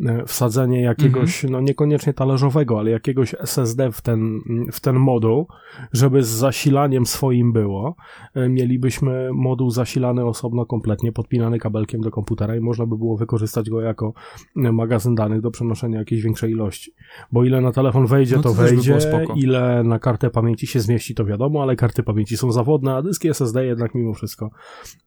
Y, Wsadzenie jakiegoś, no niekoniecznie talerzowego, ale jakiegoś SSD w ten, w ten moduł, żeby z zasilaniem swoim było. Y, Mielibyśmy moduł zasilany osobno, kompletnie podpinany kabelkiem do komputera i można by było wykorzystać go jako y, magazyn danych do przenoszenia jakiejś większej ilości. Bo ile na telefon wejdzie, No to, to by wejdzie, spoko. ile na kartę pamięci się zmieści, to wiadomo, ale karty pamięci są zawodne, a dyski SSD jednak mimo wszystko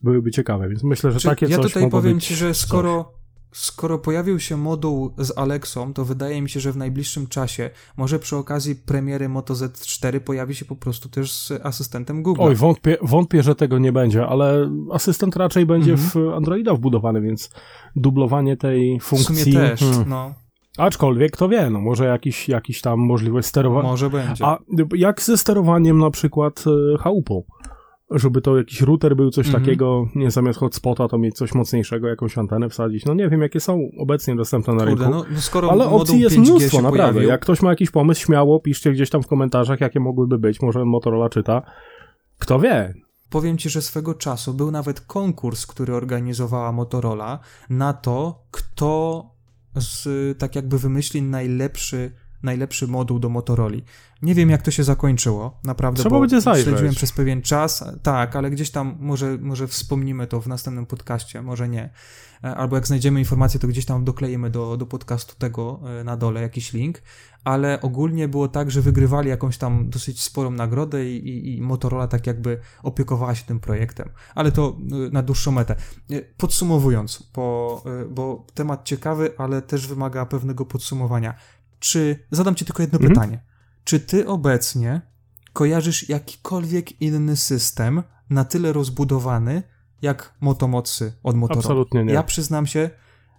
byłyby ciekawe, więc myślę, że Czy takie ja coś tutaj mogło powiem ci, że skoro, skoro pojawił się moduł z Alexą, to wydaje mi się, że w najbliższym czasie, może przy okazji premiery Moto Z4 pojawi się po prostu też z asystentem Google. Oj, wątpię, wątpię, że tego nie będzie, ale asystent raczej będzie Mhm. w Androida wbudowany, więc dublowanie tej w funkcji. sumie też, hmm. no, Aczkolwiek kto wie, no może jakiś, jakiś tam możliwość sterowania. może będzie. A jak ze sterowaniem na przykład e, chałupą? Żeby to jakiś router był, coś Mhm. takiego, nie zamiast hotspota, to mieć coś mocniejszego, jakąś antenę wsadzić. No nie wiem, jakie są obecnie dostępne na Kurde, rynku. no, no skoro Ale opcji jest 5G mnóstwo, naprawdę. pojawił, Jak ktoś ma jakiś pomysł, śmiało piszcie gdzieś tam w komentarzach, jakie mogłyby być. Może Motorola czyta. Kto wie? Powiem ci, że swego czasu był nawet konkurs, który organizowała Motorola na to, kto z, tak jakby wymyśli najlepszy, najlepszy moduł do Motorola. Nie wiem, jak to się zakończyło, naprawdę, Trzeba bo będzie zajrzeć. śledziłem przez pewien czas, tak, ale gdzieś tam może, może wspomnimy to w następnym podcaście, może nie. E, Albo jak znajdziemy informację, to gdzieś tam dokleimy do, do podcastu tego e, na dole jakiś link, ale ogólnie było tak, że wygrywali jakąś tam dosyć sporą nagrodę i, i, i Motorola tak jakby opiekowała się tym projektem. Ale to y, na dłuższą metę. Podsumowując, bo, bo temat ciekawy, ale też wymaga pewnego podsumowania. Czy, zadam ci tylko jedno Mhm. pytanie. Czy ty obecnie kojarzysz jakikolwiek inny system na tyle rozbudowany, jak Motomocy od Motorola? Absolutnie nie. Ja przyznam się,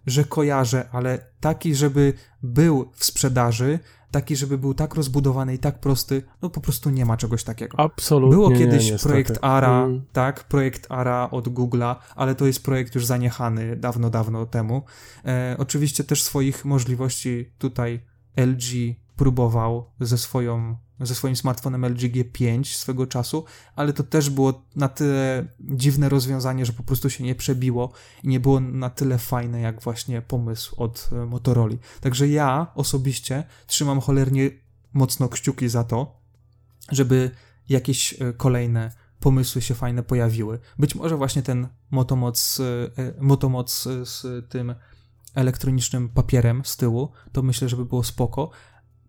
że kojarzę, ale taki, żeby był w sprzedaży, taki, żeby był tak rozbudowany i tak prosty, no po prostu nie ma czegoś takiego. Absolutnie. Było kiedyś nie, projekt ARA, mm. tak, projekt ARA od Google'a, ale to jest projekt już zaniechany dawno, dawno temu. E, oczywiście też swoich możliwości tutaj LG próbował ze swoją ze swoim smartfonem LG G5 swego czasu, ale to też było na tyle dziwne rozwiązanie, że po prostu się nie przebiło i nie było na tyle fajne jak właśnie pomysł od e, Motorola. Także ja osobiście trzymam cholernie mocno kciuki za to, żeby jakieś e, kolejne pomysły się fajne pojawiły. Być może właśnie ten motomoc, e, motomoc z tym elektronicznym papierem z tyłu, to myślę, żeby było spoko,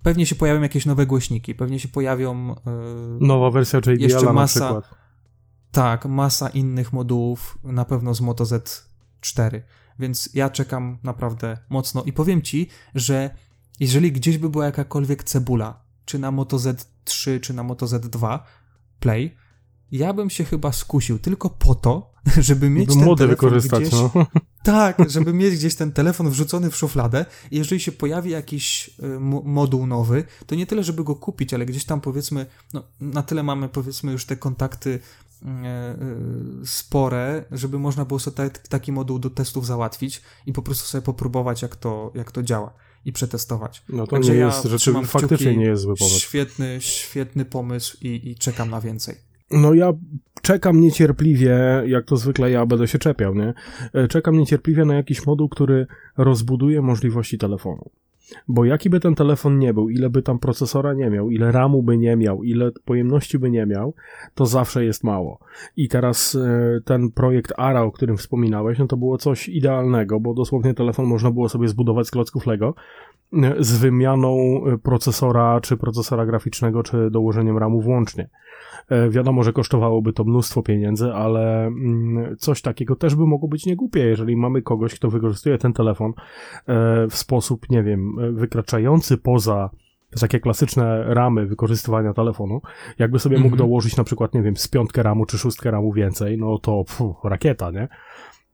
Pewnie się pojawią jakieś nowe głośniki, pewnie się pojawią. Yy, Nowa wersja JBL jeszcze masa, na przykład. Tak, masa innych modułów, na pewno z Moto Z4. Więc ja czekam naprawdę mocno i powiem ci, że jeżeli gdzieś by była jakakolwiek cebula, czy na Moto Z3, czy na Moto Z2 Play, ja bym się chyba skusił tylko po to, żeby mieć ten telefon wykorzystać, gdzieś... No. Tak, żeby mieć gdzieś ten telefon wrzucony w szufladę i jeżeli się pojawi jakiś y, moduł nowy, to nie tyle, żeby go kupić, ale gdzieś tam powiedzmy, no na tyle mamy powiedzmy już te kontakty y, y, spore, żeby można było sobie taki moduł do testów załatwić i po prostu sobie popróbować, jak to, jak to działa i przetestować. No to Także nie jest, ja rzeczy, faktycznie nie jest zły pomysł. Świetny, świetny pomysł i, i czekam na więcej. No ja czekam niecierpliwie, jak to zwykle ja będę się czepiał, nie? E, czekam niecierpliwie na jakiś moduł, który rozbuduje możliwości telefonu. Bo jaki by ten telefon nie był, ile by tam procesora nie miał, ile RAMu by nie miał, ile pojemności by nie miał, to zawsze jest mało. I teraz e, ten projekt ARA, o którym wspominałeś, no to było coś idealnego, bo dosłownie telefon można było sobie zbudować z klocków Lego e, z wymianą procesora, czy procesora graficznego, czy dołożeniem RAMu włącznie. E, wiadomo, że kosztowałoby to mnóstwo pieniędzy, ale mm, coś takiego też by mogło być niegłupie, jeżeli mamy kogoś, kto wykorzystuje ten telefon e, w sposób, nie wiem, e, wykraczający poza takie klasyczne ramy wykorzystywania telefonu, jakby sobie mógł mhm. dołożyć na przykład, nie wiem, z piątkę ramu czy szóstkę ramu więcej, no to pfu, rakieta, nie?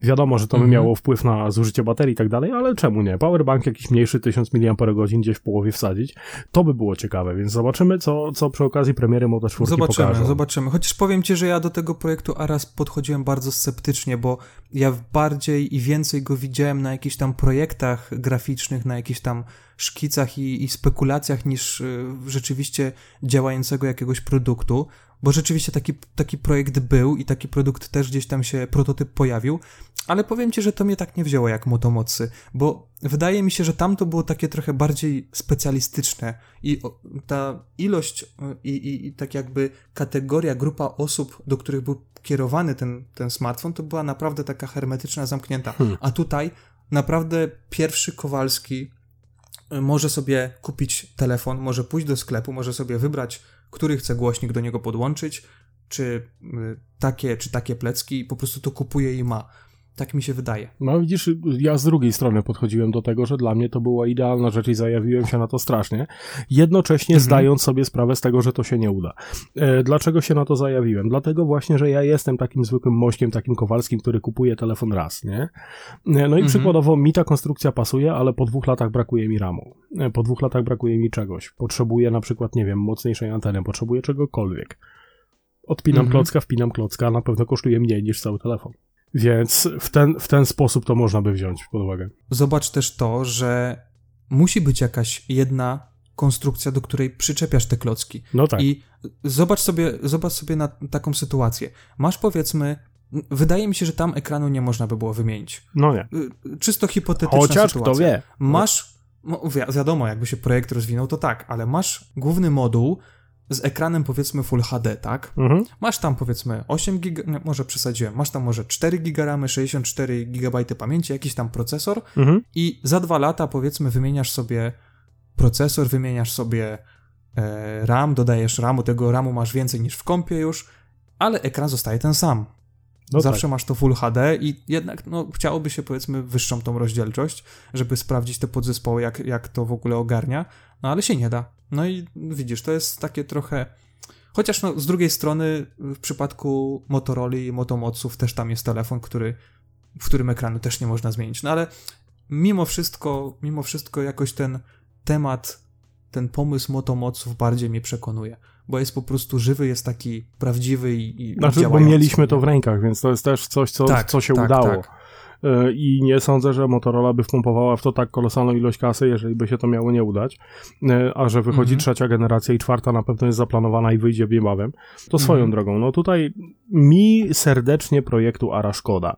Wiadomo, że to by mhm. miało wpływ na zużycie baterii i tak dalej, ale czemu nie? Powerbank jakiś mniejszy 1000 mAh gdzieś w połowie wsadzić, to by było ciekawe, więc zobaczymy, co, co przy okazji premiery Moto 4 Zobaczymy, pokażą. zobaczymy. Chociaż powiem Ci, że ja do tego projektu Aras podchodziłem bardzo sceptycznie, bo ja bardziej i więcej go widziałem na jakichś tam projektach graficznych, na jakichś tam szkicach i, i spekulacjach niż y, rzeczywiście działającego jakiegoś produktu bo rzeczywiście taki, taki projekt był i taki produkt też gdzieś tam się, prototyp pojawił, ale powiem ci, że to mnie tak nie wzięło jak motomocy, bo wydaje mi się, że tam to było takie trochę bardziej specjalistyczne i ta ilość i, i, i tak jakby kategoria, grupa osób, do których był kierowany ten, ten smartfon, to była naprawdę taka hermetyczna, zamknięta. Hmm. A tutaj naprawdę pierwszy Kowalski y, może sobie kupić telefon, może pójść do sklepu, może sobie wybrać który chce głośnik do niego podłączyć, czy y, takie, czy takie plecki, po prostu to kupuje i ma. Tak mi się wydaje. No widzisz, ja z drugiej strony podchodziłem do tego, że dla mnie to była idealna rzecz i zajawiłem się na to strasznie, jednocześnie mhm. zdając sobie sprawę z tego, że to się nie uda. E, dlaczego się na to zajawiłem? Dlatego właśnie, że ja jestem takim zwykłym mośkiem, takim kowalskim, który kupuje telefon raz, nie? E, no i mhm. przykładowo mi ta konstrukcja pasuje, ale po dwóch latach brakuje mi ramu. E, po dwóch latach brakuje mi czegoś. Potrzebuję na przykład, nie wiem, mocniejszej anteny, potrzebuję czegokolwiek. Odpinam mhm. klocka, wpinam klocka, na pewno kosztuje mniej niż cały telefon. Więc w ten, w ten sposób to można by wziąć pod uwagę. Zobacz też to, że musi być jakaś jedna konstrukcja, do której przyczepiasz te klocki. No tak. I zobacz sobie, zobacz sobie na taką sytuację. Masz powiedzmy Wydaje mi się, że tam ekranu nie można by było wymienić. No nie. Y, czysto hipotetyczna Chociaż sytuacja. kto wie. Masz, no, wiadomo, jakby się projekt rozwinął, to tak, ale masz główny moduł, z ekranem powiedzmy Full HD, tak? Mhm. Masz tam powiedzmy 8 giga, nie, może przesadziłem, masz tam może 4 giga ramy, 64 GB pamięci, jakiś tam procesor mhm. i za dwa lata powiedzmy wymieniasz sobie procesor, wymieniasz sobie e, RAM, dodajesz RAMu, tego RAMu masz więcej niż w kompie już, ale ekran zostaje ten sam. No Zawsze tak. masz to Full HD i jednak no, chciałoby się powiedzmy wyższą tą rozdzielczość, żeby sprawdzić te podzespoły, jak, jak to w ogóle ogarnia, no ale się nie da. No i widzisz, to jest takie trochę... Chociaż no, z drugiej strony w przypadku Motorola i Motomoców też tam jest telefon, który, w którym ekranu też nie można zmienić. No ale mimo wszystko, mimo wszystko jakoś ten temat, ten pomysł motomoców bardziej mnie przekonuje, bo jest po prostu żywy, jest taki prawdziwy i, i Znaczy, bo mieliśmy to w rękach, więc to jest też coś, co, tak, co się tak, udało. Tak. E, I nie sądzę, że Motorola by wpompowała w to tak kolosalną ilość kasy, jeżeli by się to miało nie udać. E, a że wychodzi mhm. trzecia generacja i czwarta na pewno jest zaplanowana i wyjdzie niebawem, to swoją mhm. drogą. No tutaj mi serdecznie projektu Ara szkoda.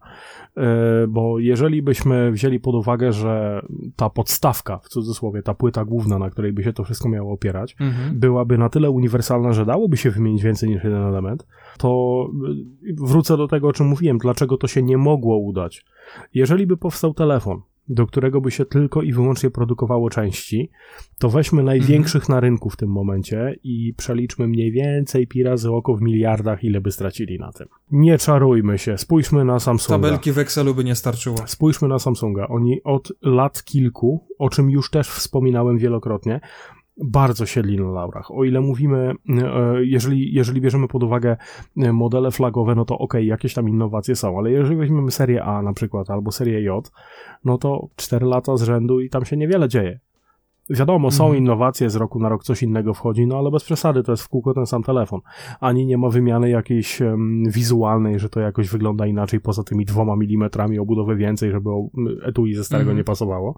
E, bo jeżeli byśmy wzięli pod uwagę, że ta podstawka, w cudzysłowie, ta płyta główna, na której by się to wszystko miało opierać, mhm. byłaby na tyle uniwersalna, że dałoby się wymienić więcej niż jeden element, to wrócę do tego, o czym mówiłem, dlaczego to się nie mogło udać. Jeżeli by powstał telefon, do którego by się tylko i wyłącznie produkowało części, to weźmy największych mm. na rynku w tym momencie i przeliczmy mniej więcej pi razy oko w miliardach, ile by stracili na tym. Nie czarujmy się, spójrzmy na Samsunga. Tabelki w Excelu by nie starczyło. Spójrzmy na Samsunga. Oni od lat kilku, o czym już też wspominałem wielokrotnie, bardzo siedli na laurach. O ile mówimy, e, jeżeli, jeżeli bierzemy pod uwagę e, modele flagowe, no to ok, jakieś tam innowacje są, ale jeżeli weźmiemy serię A na przykład albo serię J, no to 4 lata z rzędu i tam się niewiele dzieje. Wiadomo, są mhm. innowacje, z roku na rok coś innego wchodzi, no ale bez przesady, to jest w kółko ten sam telefon. Ani nie ma wymiany jakiejś um, wizualnej, że to jakoś wygląda inaczej poza tymi dwoma milimetrami obudowy więcej, żeby etui ze starego mhm. nie pasowało.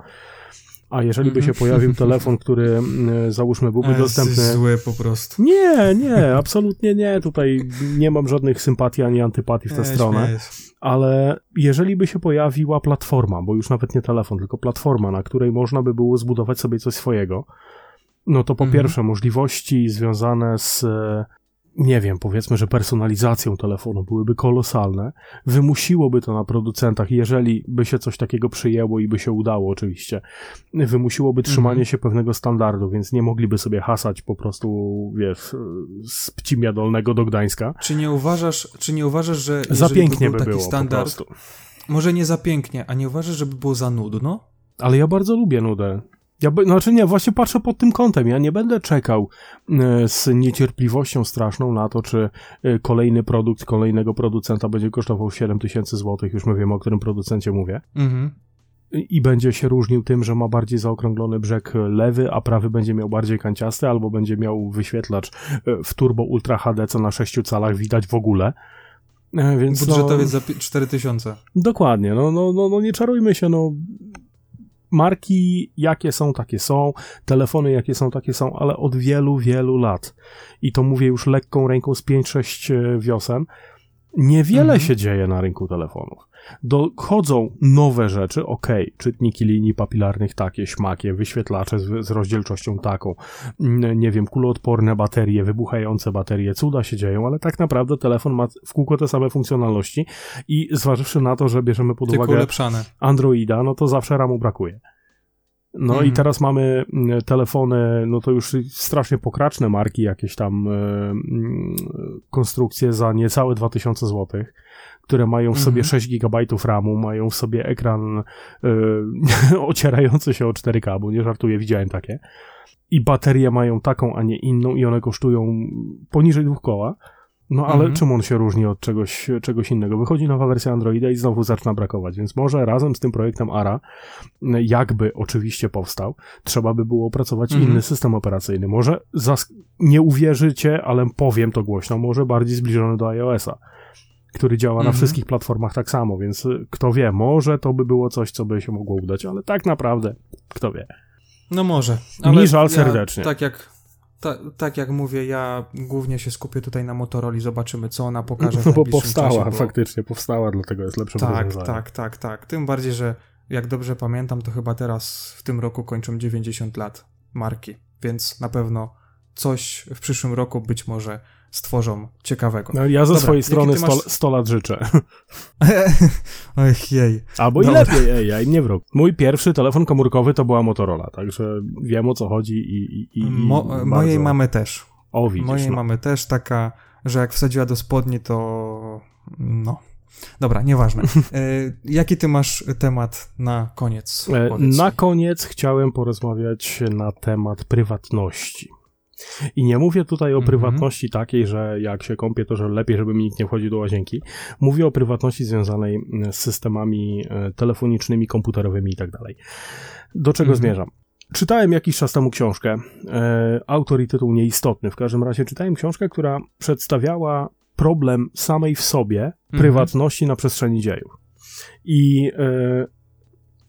A jeżeli by się mhm. pojawił telefon, który mm, załóżmy byłby jest dostępny. zły po prostu. Nie, nie, absolutnie nie. Tutaj nie mam żadnych sympatii ani antypatii w tę stronę. Ale jeżeli by się pojawiła platforma, bo już nawet nie telefon, tylko platforma, na której można by było zbudować sobie coś swojego, no to po mhm. pierwsze możliwości związane z nie wiem, powiedzmy, że personalizacją telefonu byłyby kolosalne, wymusiłoby to na producentach, jeżeli by się coś takiego przyjęło i by się udało oczywiście, wymusiłoby trzymanie mhm. się pewnego standardu, więc nie mogliby sobie hasać po prostu, wiesz, z Pcimia Dolnego do Gdańska. Czy nie uważasz, czy nie uważasz, że za pięknie by, by było standard, może nie za pięknie, a nie uważasz, żeby było za nudno? Ale ja bardzo lubię nudę. Ja by, znaczy nie, właśnie patrzę pod tym kątem. Ja nie będę czekał e, z niecierpliwością straszną na to, czy e, kolejny produkt kolejnego producenta będzie kosztował 7 tysięcy złotych. Już my wiemy, o którym producencie mówię. Mhm. I będzie się różnił tym, że ma bardziej zaokrąglony brzeg lewy, a prawy będzie miał bardziej kanciasty, albo będzie miał wyświetlacz e, w turbo Ultra HD, co na 6 calach widać w ogóle. Więc Budżetowiec no, za 4000. Dokładnie, no, no, no, no nie czarujmy się, no marki jakie są, takie są, telefony jakie są, takie są, ale od wielu, wielu lat. I to mówię już lekką ręką z 5-6 e, wiosen. Niewiele mhm. się dzieje na rynku telefonów. Dochodzą nowe rzeczy, ok, czytniki linii papilarnych takie, śmakie, wyświetlacze z, z rozdzielczością taką, mm, nie wiem, kuloodporne baterie, wybuchające baterie, cuda się dzieją, ale tak naprawdę telefon ma w kółko te same funkcjonalności i zważywszy na to, że bierzemy pod Tylko uwagę ulepszane. Androida, no to zawsze ramu brakuje. No mhm. i teraz mamy mm, telefony, no to już strasznie pokraczne marki, jakieś tam y, y, konstrukcje za niecałe 2000 złotych które mają w sobie mhm. 6 GB RAMu, mają w sobie ekran yy, ocierający się o 4K, bo nie żartuję, widziałem takie. I baterie mają taką, a nie inną i one kosztują poniżej dwóch koła. No ale mhm. czym on się różni od czegoś, czegoś innego? Wychodzi nowa wersja Androida i znowu zaczyna brakować, więc może razem z tym projektem ARA, jakby oczywiście powstał, trzeba by było opracować mhm. inny system operacyjny. Może nie uwierzycie, ale powiem to głośno, może bardziej zbliżony do iOS-a który działa na mhm. wszystkich platformach tak samo, więc y, kto wie, może to by było coś, co by się mogło udać, ale tak naprawdę, kto wie. No może. Ale Mi żal ja, serdecznie. Tak jak, ta, tak jak mówię, ja głównie się skupię tutaj na Motorola, zobaczymy, co ona pokaże No bo powstała, czasie, bo... faktycznie powstała, dlatego jest lepsze Tak, rozwiązanie. tak, tak, tak. Tym bardziej, że jak dobrze pamiętam, to chyba teraz w tym roku kończą 90 lat marki, więc na pewno coś w przyszłym roku być może stworzą ciekawego. No, ja ze Dobra, swojej strony 100 masz... lat życzę. Ech, jej. Albo i lepiej, ej, ja im nie wróg. Mój pierwszy telefon komórkowy to była Motorola, także wiem o co chodzi i... i, i Mo bardzo... Mojej mamy też. O, widzisz, Mojej no. mamy też taka, że jak wsadziła do spodni, to no... Dobra, nieważne. E, jaki ty masz temat na koniec? E, na koniec chciałem porozmawiać na temat prywatności. I nie mówię tutaj o mhm. prywatności takiej, że jak się kąpię, to że lepiej, żeby mi nikt nie wchodził do łazienki. Mówię o prywatności związanej z systemami e, telefonicznymi, komputerowymi i tak dalej. Do czego mhm. zmierzam? Czytałem jakiś czas temu książkę, e, autor i tytuł nieistotny. W każdym razie czytałem książkę, która przedstawiała problem samej w sobie mhm. prywatności na przestrzeni dziejów. I e,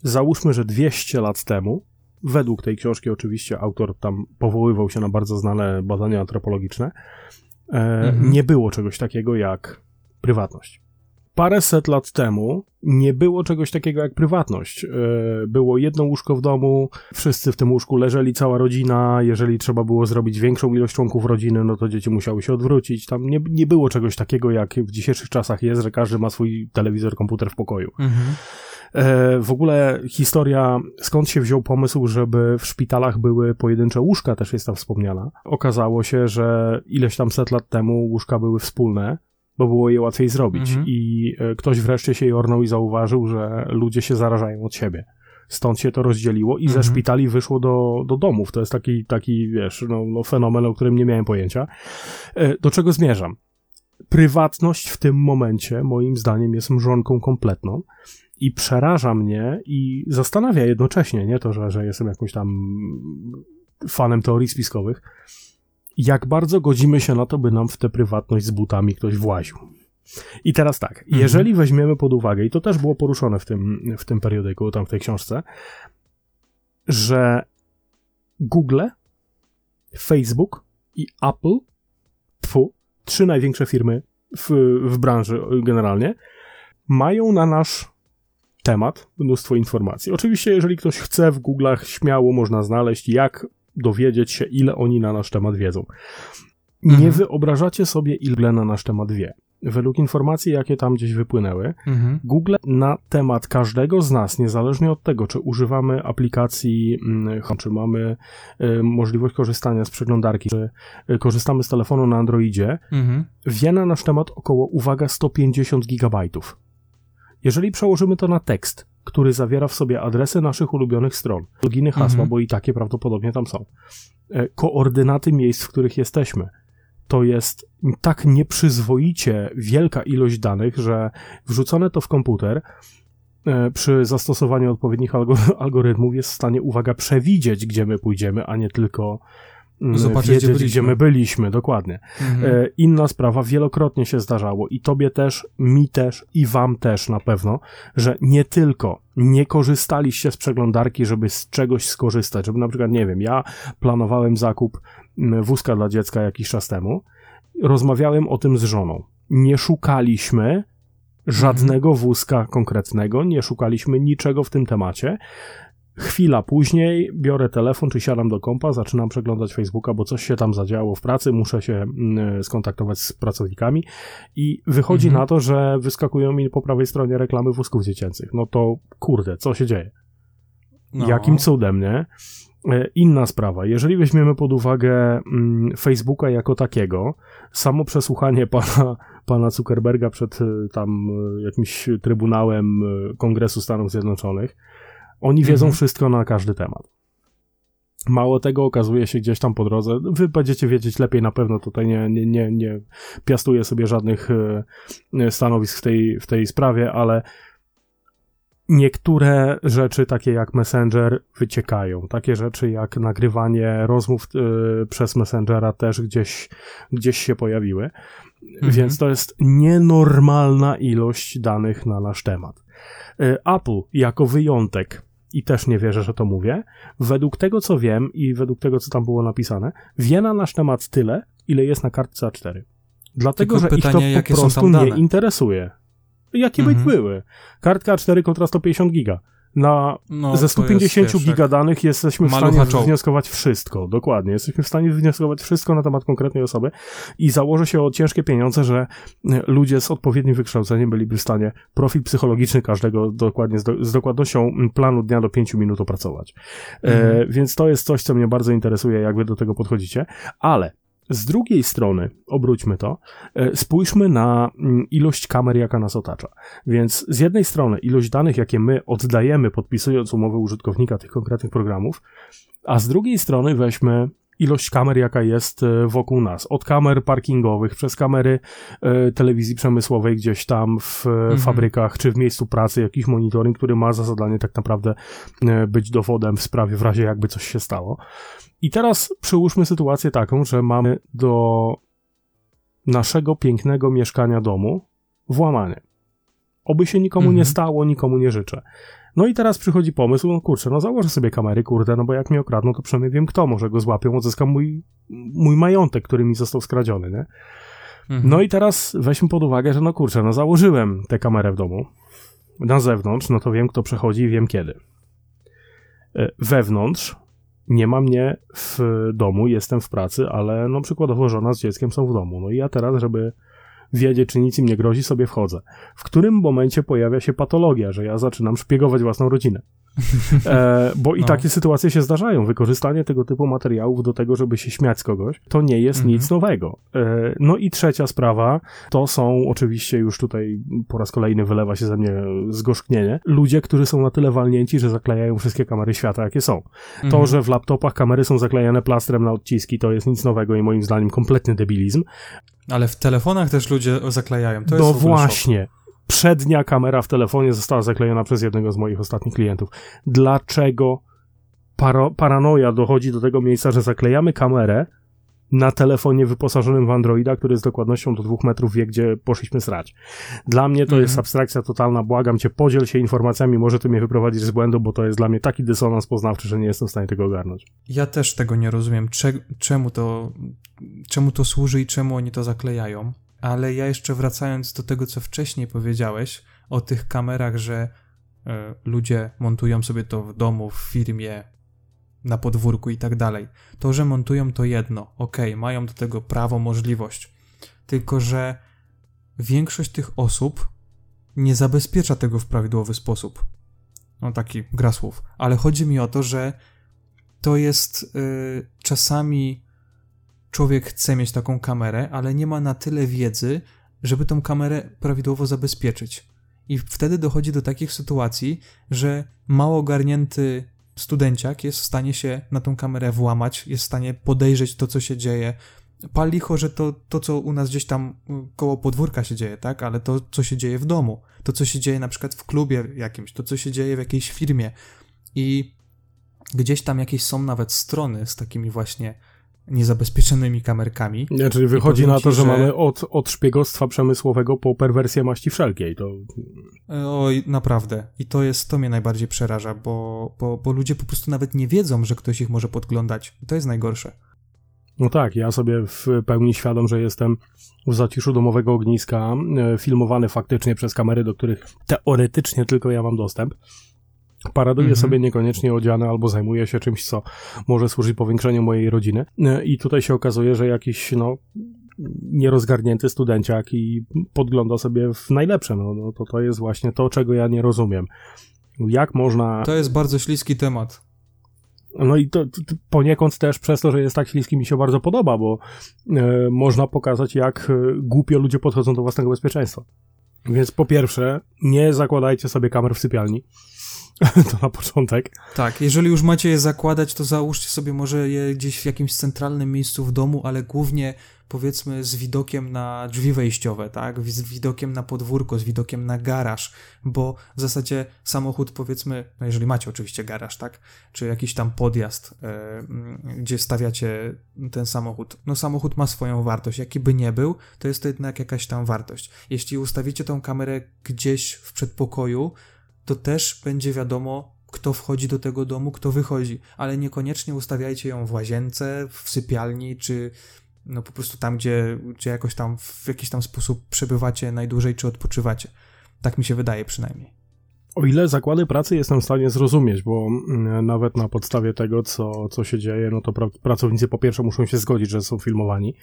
załóżmy, że 200 lat temu, według tej książki oczywiście autor tam powoływał się na bardzo znane badania antropologiczne, e, mhm. nie było czegoś takiego jak prywatność paręset lat temu nie było czegoś takiego jak prywatność. E, było jedno łóżko w domu, wszyscy w tym łóżku leżeli, cała rodzina. Jeżeli trzeba było zrobić większą ilość członków rodziny, no to dzieci musiały się odwrócić. Tam nie, nie było czegoś takiego, jak w dzisiejszych czasach jest, że każdy ma swój telewizor, komputer w pokoju. Mhm. E, w ogóle historia, skąd się wziął pomysł, żeby w szpitalach były pojedyncze łóżka, też jest tam wspomniana. Okazało się, że ileś tam set lat temu łóżka były wspólne, bo było je łatwiej zrobić. Mhm. I e, ktoś wreszcie się jornął i zauważył, że ludzie się zarażają od siebie. Stąd się to rozdzieliło i mhm. ze szpitali wyszło do, do domów. To jest taki, taki wiesz, no, no fenomen, o którym nie miałem pojęcia. E, do czego zmierzam? Prywatność w tym momencie, moim zdaniem, jest mrzonką kompletną i przeraża mnie i zastanawia jednocześnie, nie to, że, że jestem jakimś tam fanem teorii spiskowych, jak bardzo godzimy się na to, by nam w tę prywatność z butami ktoś właził. I teraz tak, mhm. jeżeli weźmiemy pod uwagę, i to też było poruszone w tym, w tym periodyku, tam w tej książce, że Google, Facebook i Apple, tfu, trzy największe firmy w, w branży generalnie, mają na nasz temat mnóstwo informacji. Oczywiście, jeżeli ktoś chce w Google'ach, śmiało można znaleźć, jak dowiedzieć się, ile oni na nasz temat wiedzą. Nie mhm. wyobrażacie sobie, ile na nasz temat wie. Według informacji, jakie tam gdzieś wypłynęły, mhm. Google na temat każdego z nas, niezależnie od tego, czy używamy aplikacji, mm, czy mamy y, możliwość korzystania z przeglądarki, czy y, korzystamy z telefonu na Androidzie, mhm. wie na nasz temat około, uwaga, 150 gigabajtów. Jeżeli przełożymy to na tekst, który zawiera w sobie adresy naszych ulubionych stron, loginy, hasła, mhm. bo i takie prawdopodobnie tam są, e, koordynaty miejsc, w których jesteśmy. To jest tak nieprzyzwoicie wielka ilość danych, że wrzucone to w komputer e, przy zastosowaniu odpowiednich algorytmów jest w stanie, uwaga, przewidzieć, gdzie my pójdziemy, a nie tylko Zobaczyć, wiedzieć, gdzie, gdzie, my byliśmy, dokładnie. Mhm. E, inna sprawa, wielokrotnie się zdarzało i tobie też, mi też i wam też na pewno, że nie tylko nie korzystaliście z przeglądarki, żeby z czegoś skorzystać, żeby na przykład, nie wiem, ja planowałem zakup mm, wózka dla dziecka jakiś czas temu, rozmawiałem o tym z żoną. Nie szukaliśmy żadnego mhm. wózka konkretnego, nie szukaliśmy niczego w tym temacie. Chwila później biorę telefon, czy siadam do kompa, zaczynam przeglądać Facebooka, bo coś się tam zadziało w pracy, muszę się mm, skontaktować z pracownikami i wychodzi mhm. na to, że wyskakują mi po prawej stronie reklamy wózków dziecięcych. No to kurde, co się dzieje? No. Jakim cudem, nie? E, inna sprawa, jeżeli weźmiemy pod uwagę mm, Facebooka jako takiego, samo przesłuchanie pana, pana Zuckerberga przed e, tam e, jakimś Trybunałem Kongresu Stanów Zjednoczonych, oni wiedzą mhm. wszystko na każdy temat. Mało tego okazuje się gdzieś tam po drodze. Wy będziecie wiedzieć lepiej na pewno. Tutaj nie, nie, nie, nie piastuję sobie żadnych e, stanowisk w tej, w tej sprawie, ale niektóre rzeczy, takie jak Messenger, wyciekają. Takie rzeczy jak nagrywanie rozmów y, przez Messengera też gdzieś, gdzieś się pojawiły. Mhm. Więc to jest nienormalna ilość danych na nasz temat. Apple jako wyjątek i też nie wierzę, że to mówię, według tego, co wiem i według tego, co tam było napisane, wie na nasz temat tyle, ile jest na kartce A4. Dlatego, Tylko że pytanie, ich to po prostu nie interesuje. Jakie mhm. być były? Kartka A4 kontra 150 giga. Na, no, ze 150 jest, giga danych jesteśmy w stanie wnioskować wszystko. Dokładnie. Jesteśmy w stanie wnioskować wszystko na temat konkretnej osoby i założę się o ciężkie pieniądze, że e, ludzie z odpowiednim wykształceniem byliby w stanie profil psychologiczny każdego dokładnie z, do, z dokładnością planu dnia do 5 minut opracować. E, mhm. E, więc to jest coś, co mnie bardzo interesuje, jak wy do tego podchodzicie. Ale z drugiej strony, obróćmy to, e, spójrzmy na mm, ilość kamer, jaka nas otacza. Więc z jednej strony ilość danych, jakie my oddajemy, podpisując umowę użytkownika tych konkretnych programów, a z drugiej strony weźmy ilość kamer, jaka jest e, wokół nas. Od kamer parkingowych, przez kamery e, telewizji przemysłowej gdzieś tam w e, mhm. fabrykach, czy w miejscu pracy, jakiś monitoring, który ma za zadanie tak naprawdę e, być dowodem w sprawie, w razie jakby coś się stało. I teraz przyłóżmy sytuację taką, że mamy do naszego pięknego mieszkania domu włamanie. Oby się nikomu mhm. nie stało, nikomu nie życzę. No i teraz przychodzi pomysł, no kurczę, no założę sobie kamery, kurde, no bo jak mnie okradną, to przynajmniej wiem kto, może go złapią, odzyskam mój, mój majątek, który mi został skradziony, nie? Mhm. No i teraz weźmy pod uwagę, że no kurczę, no założyłem tę kamerę w domu, na zewnątrz, no to wiem kto przechodzi i wiem kiedy. E, wewnątrz nie ma mnie w domu, jestem w pracy, ale no przykładowo żona z dzieckiem są w domu. No i ja teraz, żeby wiedzie, czy nic im nie grozi, sobie wchodzę. W którym momencie pojawia się patologia, że ja zaczynam szpiegować własną rodzinę. E, bo i no. takie sytuacje się zdarzają. Wykorzystanie tego typu materiałów do tego, żeby się śmiać z kogoś, to nie jest mhm. nic nowego. E, no i trzecia sprawa, to są oczywiście już tutaj po raz kolejny wylewa się ze mnie zgorzknienie. Ludzie, którzy są na tyle walnięci, że zaklejają wszystkie kamery świata, jakie są. Mhm. To, że w laptopach kamery są zaklejane plastrem na odciski, to jest nic nowego i moim zdaniem kompletny debilizm. Ale w telefonach też ludzie zaklejają. To no właśnie. Przednia kamera w telefonie została zaklejona przez jednego z moich ostatnich klientów. Dlaczego paro, paranoja dochodzi do tego miejsca, że zaklejamy kamerę na telefonie wyposażonym w Androida, który z dokładnością do dwóch metrów wie, gdzie poszliśmy srać. Dla mnie to -hmm. jest abstrakcja totalna, błagam cię, podziel się informacjami, może ty mnie wyprowadzić z błędu, bo to jest dla mnie taki dysonans poznawczy, że nie jestem w stanie tego ogarnąć. Ja też tego nie rozumiem, Cze czemu, to, czemu to służy i czemu oni to zaklejają, ale ja jeszcze wracając do tego, co wcześniej powiedziałeś o tych kamerach, że y, ludzie montują sobie to w domu, w firmie, na podwórku i tak dalej. To, że montują to jedno, ok, mają do tego prawo, możliwość. Tylko, że większość tych osób nie zabezpiecza tego w prawidłowy sposób. No taki gra słów. Ale chodzi mi o to, że to jest yy, czasami człowiek chce mieć taką kamerę, ale nie ma na tyle wiedzy, żeby tą kamerę prawidłowo zabezpieczyć. I wtedy dochodzi do takich sytuacji, że mało ogarnięty studenciak jest w stanie się na tą kamerę włamać, jest w stanie podejrzeć to, co się dzieje. Pal że to, to, co u nas gdzieś tam y, koło podwórka się dzieje, tak? Ale to, co się dzieje w domu, to, co się dzieje na przykład w klubie jakimś, to, co się dzieje w jakiejś firmie i gdzieś tam jakieś są nawet strony z takimi właśnie niezabezpieczonymi kamerkami. Nie, czyli wychodzi na to, że, że, mamy od, od szpiegostwa przemysłowego po perwersję maści wszelkiej. To... Oj, naprawdę. I to jest, to mnie najbardziej przeraża, bo, bo, bo ludzie po prostu nawet nie wiedzą, że ktoś ich może podglądać. To jest najgorsze. No tak, ja sobie w pełni świadom, że jestem w zaciszu domowego ogniska, e, filmowany faktycznie przez kamery, do których teoretycznie tylko ja mam dostęp paraduje mhm. sobie niekoniecznie odziany albo zajmuje się czymś, co może służyć powiększeniu mojej rodziny. E, I tutaj się okazuje, że jakiś, no, nierozgarnięty studenciak i podgląda sobie w najlepsze. No, no to to jest właśnie to, czego ja nie rozumiem. Jak można... To jest bardzo śliski temat. No i to, to, poniekąd też przez to, że jest tak śliski mi się bardzo podoba, bo e, można pokazać, jak e, głupio ludzie podchodzą do własnego bezpieczeństwa. Więc po pierwsze, nie zakładajcie sobie kamer w sypialni. to na początek. Tak, jeżeli już macie je zakładać, to załóżcie sobie może je gdzieś w jakimś centralnym miejscu w domu, ale głównie powiedzmy z widokiem na drzwi wejściowe, tak? Z widokiem na podwórko, z widokiem na garaż, bo w zasadzie samochód powiedzmy, no jeżeli macie oczywiście garaż, tak? Czy jakiś tam podjazd, yy, gdzie stawiacie ten samochód. No samochód ma swoją wartość, jaki by nie był, to jest to jednak jakaś tam wartość. Jeśli ustawicie tą kamerę gdzieś w przedpokoju, to też będzie wiadomo, kto wchodzi do tego domu, kto wychodzi, ale niekoniecznie ustawiajcie ją w łazience, w sypialni, czy no po prostu tam, gdzie, gdzie jakoś tam w jakiś tam sposób przebywacie najdłużej, czy odpoczywacie. Tak mi się wydaje przynajmniej. O ile zakłady pracy jestem w stanie zrozumieć, bo mm, nawet na podstawie tego, co, co się dzieje, no to pra pracownicy po pierwsze muszą się zgodzić, że są filmowani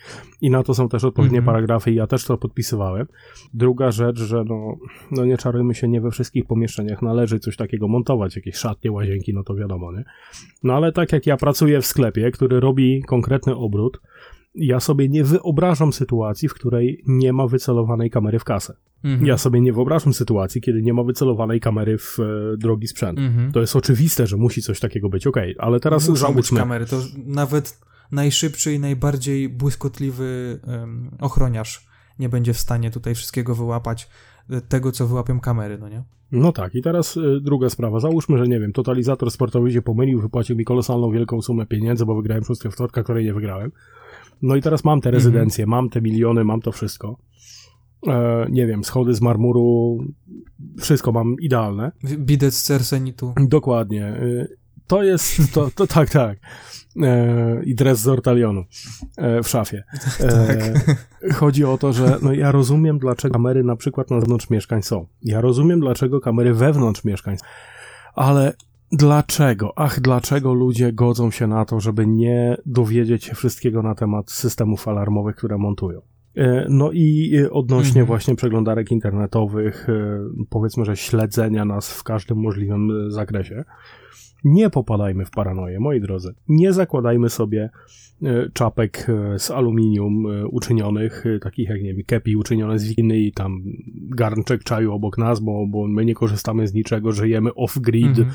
i na to są też odpowiednie mm -hmm. paragrafy i ja też to podpisywałem. Druga rzecz, że no, no nie czarujmy się, nie we wszystkich pomieszczeniach należy coś takiego montować, jakieś szatnie, łazienki, no to wiadomo, nie? No ale tak jak ja pracuję w sklepie, który robi konkretny obrót, ja sobie nie wyobrażam sytuacji, w której nie ma wycelowanej kamery w kasę. Mhm. Ja sobie nie wyobrażam sytuacji, kiedy nie ma wycelowanej kamery w e, drogi sprzęt. Mhm. To jest oczywiste, że musi coś takiego być, okej, okay, ale teraz Muszą być kamery, to nawet najszybszy i najbardziej błyskotliwy um, ochroniarz nie będzie w stanie tutaj wszystkiego wyłapać, e, tego co wyłapią kamery, no nie? No tak, i teraz y, druga sprawa. Załóżmy, że nie wiem, totalizator sportowy się pomylił, wypłacił mi kolosalną wielką sumę pieniędzy, bo wygrałem szóstkę wtorka, której nie wygrałem. No i teraz mam te mhm. rezydencje, mam te miliony, mam to wszystko. E, nie wiem, schody z marmuru, wszystko mam idealne. Bidet z cersenitu. Dokładnie. E, to jest, to, to tak, tak. E, I dres z ortalionu e, w szafie. E, tak. Chodzi o to, że no ja rozumiem, dlaczego kamery na przykład na zewnątrz mieszkań są. Ja rozumiem, dlaczego kamery wewnątrz mieszkań są. Ale Dlaczego? Ach, dlaczego ludzie godzą się na to, żeby nie dowiedzieć się wszystkiego na temat systemów alarmowych, które montują? E, no i e, odnośnie mhm. właśnie przeglądarek internetowych, e, powiedzmy, że śledzenia nas w każdym możliwym zakresie, nie popadajmy w paranoję, moi drodzy. Nie zakładajmy sobie czapek z aluminium uczynionych, takich jak, nie wiem, kepi uczynione z winy i tam garnczek czaju obok nas, bo, bo my nie korzystamy z niczego, żyjemy off-grid, mhm.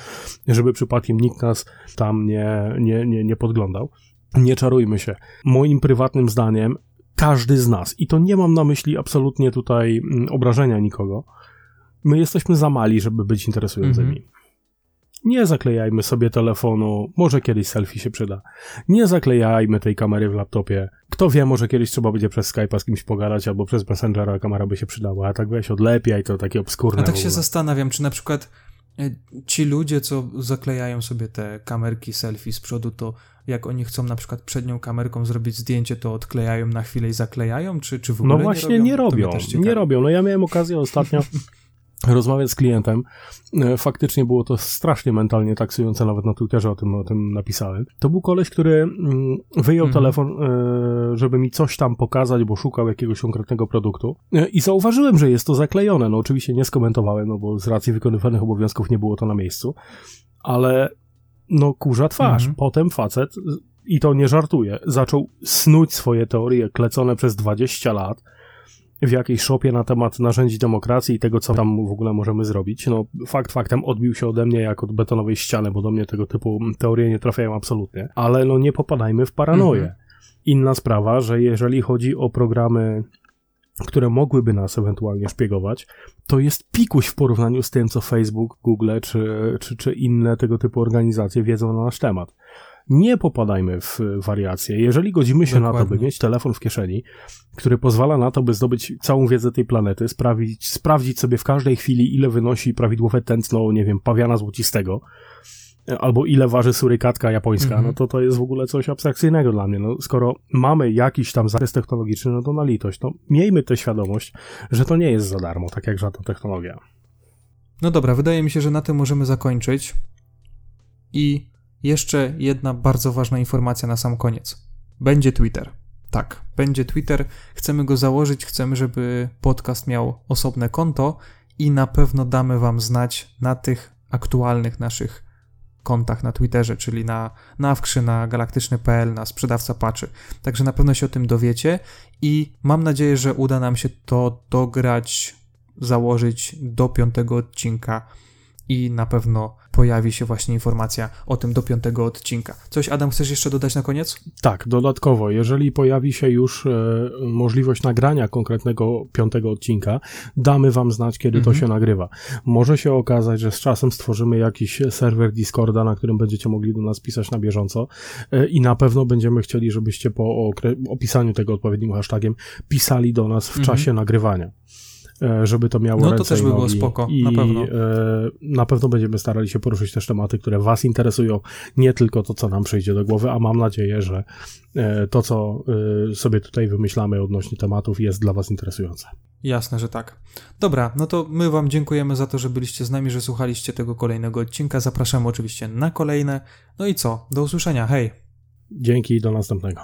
żeby przypadkiem nikt nas tam nie, nie, nie, nie podglądał. Nie czarujmy się. Moim prywatnym zdaniem każdy z nas, i to nie mam na myśli absolutnie tutaj mm, obrażenia nikogo, my jesteśmy za mali, żeby być interesującymi. Mhm. Nie zaklejajmy sobie telefonu, może kiedyś selfie się przyda. Nie zaklejajmy tej kamery w laptopie. Kto wie, może kiedyś trzeba będzie przez Skype'a z kimś pogadać, albo przez Messengera kamera by się przydała, a tak weź odlepiaj, to takie obskurne. A tak się zastanawiam, czy na przykład e, ci ludzie, co zaklejają sobie te kamerki selfie z przodu, to jak oni chcą na przykład przednią kamerką zrobić zdjęcie, to odklejają na chwilę i zaklejają, czy, czy w ogóle No właśnie nie robią, nie robią. Nie robią. No ja miałem okazję ostatnio rozmawiać z klientem. E, faktycznie było to strasznie mentalnie taksujące, nawet na Twitterze o tym, o tym napisałem. To był koleś, który mm, wyjął mhm. telefon, e, żeby mi coś tam pokazać, bo szukał jakiegoś konkretnego produktu e, i zauważyłem, że jest to zaklejone. No oczywiście nie skomentowałem, no bo z racji wykonywanych obowiązków nie było to na miejscu, ale no kurza twarz. Mhm. Potem facet, i to nie żartuje, zaczął snuć swoje teorie klecone przez 20 lat w jakiejś szopie na temat narzędzi demokracji i tego, co tam w ogóle możemy zrobić. No, fakt faktem odbił się ode mnie jak od betonowej ściany, bo do mnie tego typu teorie nie trafiają absolutnie. Ale no nie popadajmy w paranoję. Mhm. Inna sprawa, że jeżeli chodzi o programy które mogłyby nas ewentualnie szpiegować, to jest pikuś w porównaniu z tym, co Facebook, Google czy, czy, czy inne tego typu organizacje wiedzą na nasz temat. Nie popadajmy w wariacje. Jeżeli godzimy się Dokładnie. na to, by mieć telefon w kieszeni, który pozwala na to, by zdobyć całą wiedzę tej planety, sprawdzić, sprawdzić sobie w każdej chwili, ile wynosi prawidłowe tętno, nie wiem, pawiana złocistego, albo ile waży surykatka japońska, mm -hmm. no to to jest w ogóle coś abstrakcyjnego dla mnie. No, skoro mamy jakiś tam zakres technologiczny, no to na litość, no miejmy tę świadomość, że to nie jest za darmo, tak jak żadna technologia. No dobra, wydaje mi się, że na tym możemy zakończyć. I jeszcze jedna bardzo ważna informacja na sam koniec. Będzie Twitter. Tak, będzie Twitter. Chcemy go założyć, chcemy, żeby podcast miał osobne konto i na pewno damy Wam znać na tych aktualnych naszych kontach na Twitterze, czyli na nawkrzy, na galaktyczny.pl, na sprzedawca paczy. Także na pewno się o tym dowiecie i mam nadzieję, że uda nam się to dograć, założyć do piątego odcinka i na pewno pojawi się właśnie informacja o tym do piątego odcinka. Coś, Adam, chcesz jeszcze dodać na koniec? Tak, dodatkowo, jeżeli pojawi się już e, możliwość nagrania konkretnego piątego odcinka, damy wam znać, kiedy mhm. to się nagrywa. Może się okazać, że z czasem stworzymy jakiś serwer Discorda, na którym będziecie mogli do nas pisać na bieżąco e, i na pewno będziemy chcieli, żebyście po opisaniu tego odpowiednim hashtagiem pisali do nas w mhm. czasie nagrywania. E, żeby to miało No to też by było spoko, I na pewno. E, na pewno będziemy starali się poruszyć też tematy, które was interesują, nie tylko to, co nam przyjdzie do głowy, a mam nadzieję, że e, to, co sobie tutaj wymyślamy odnośnie tematów jest dla was interesujące. Jasne, że tak. Dobra, no to my wam dziękujemy za to, że byliście z nami, że słuchaliście tego kolejnego odcinka. Zapraszamy oczywiście na kolejne. No i co? Do usłyszenia. Hej! Dzięki i do następnego.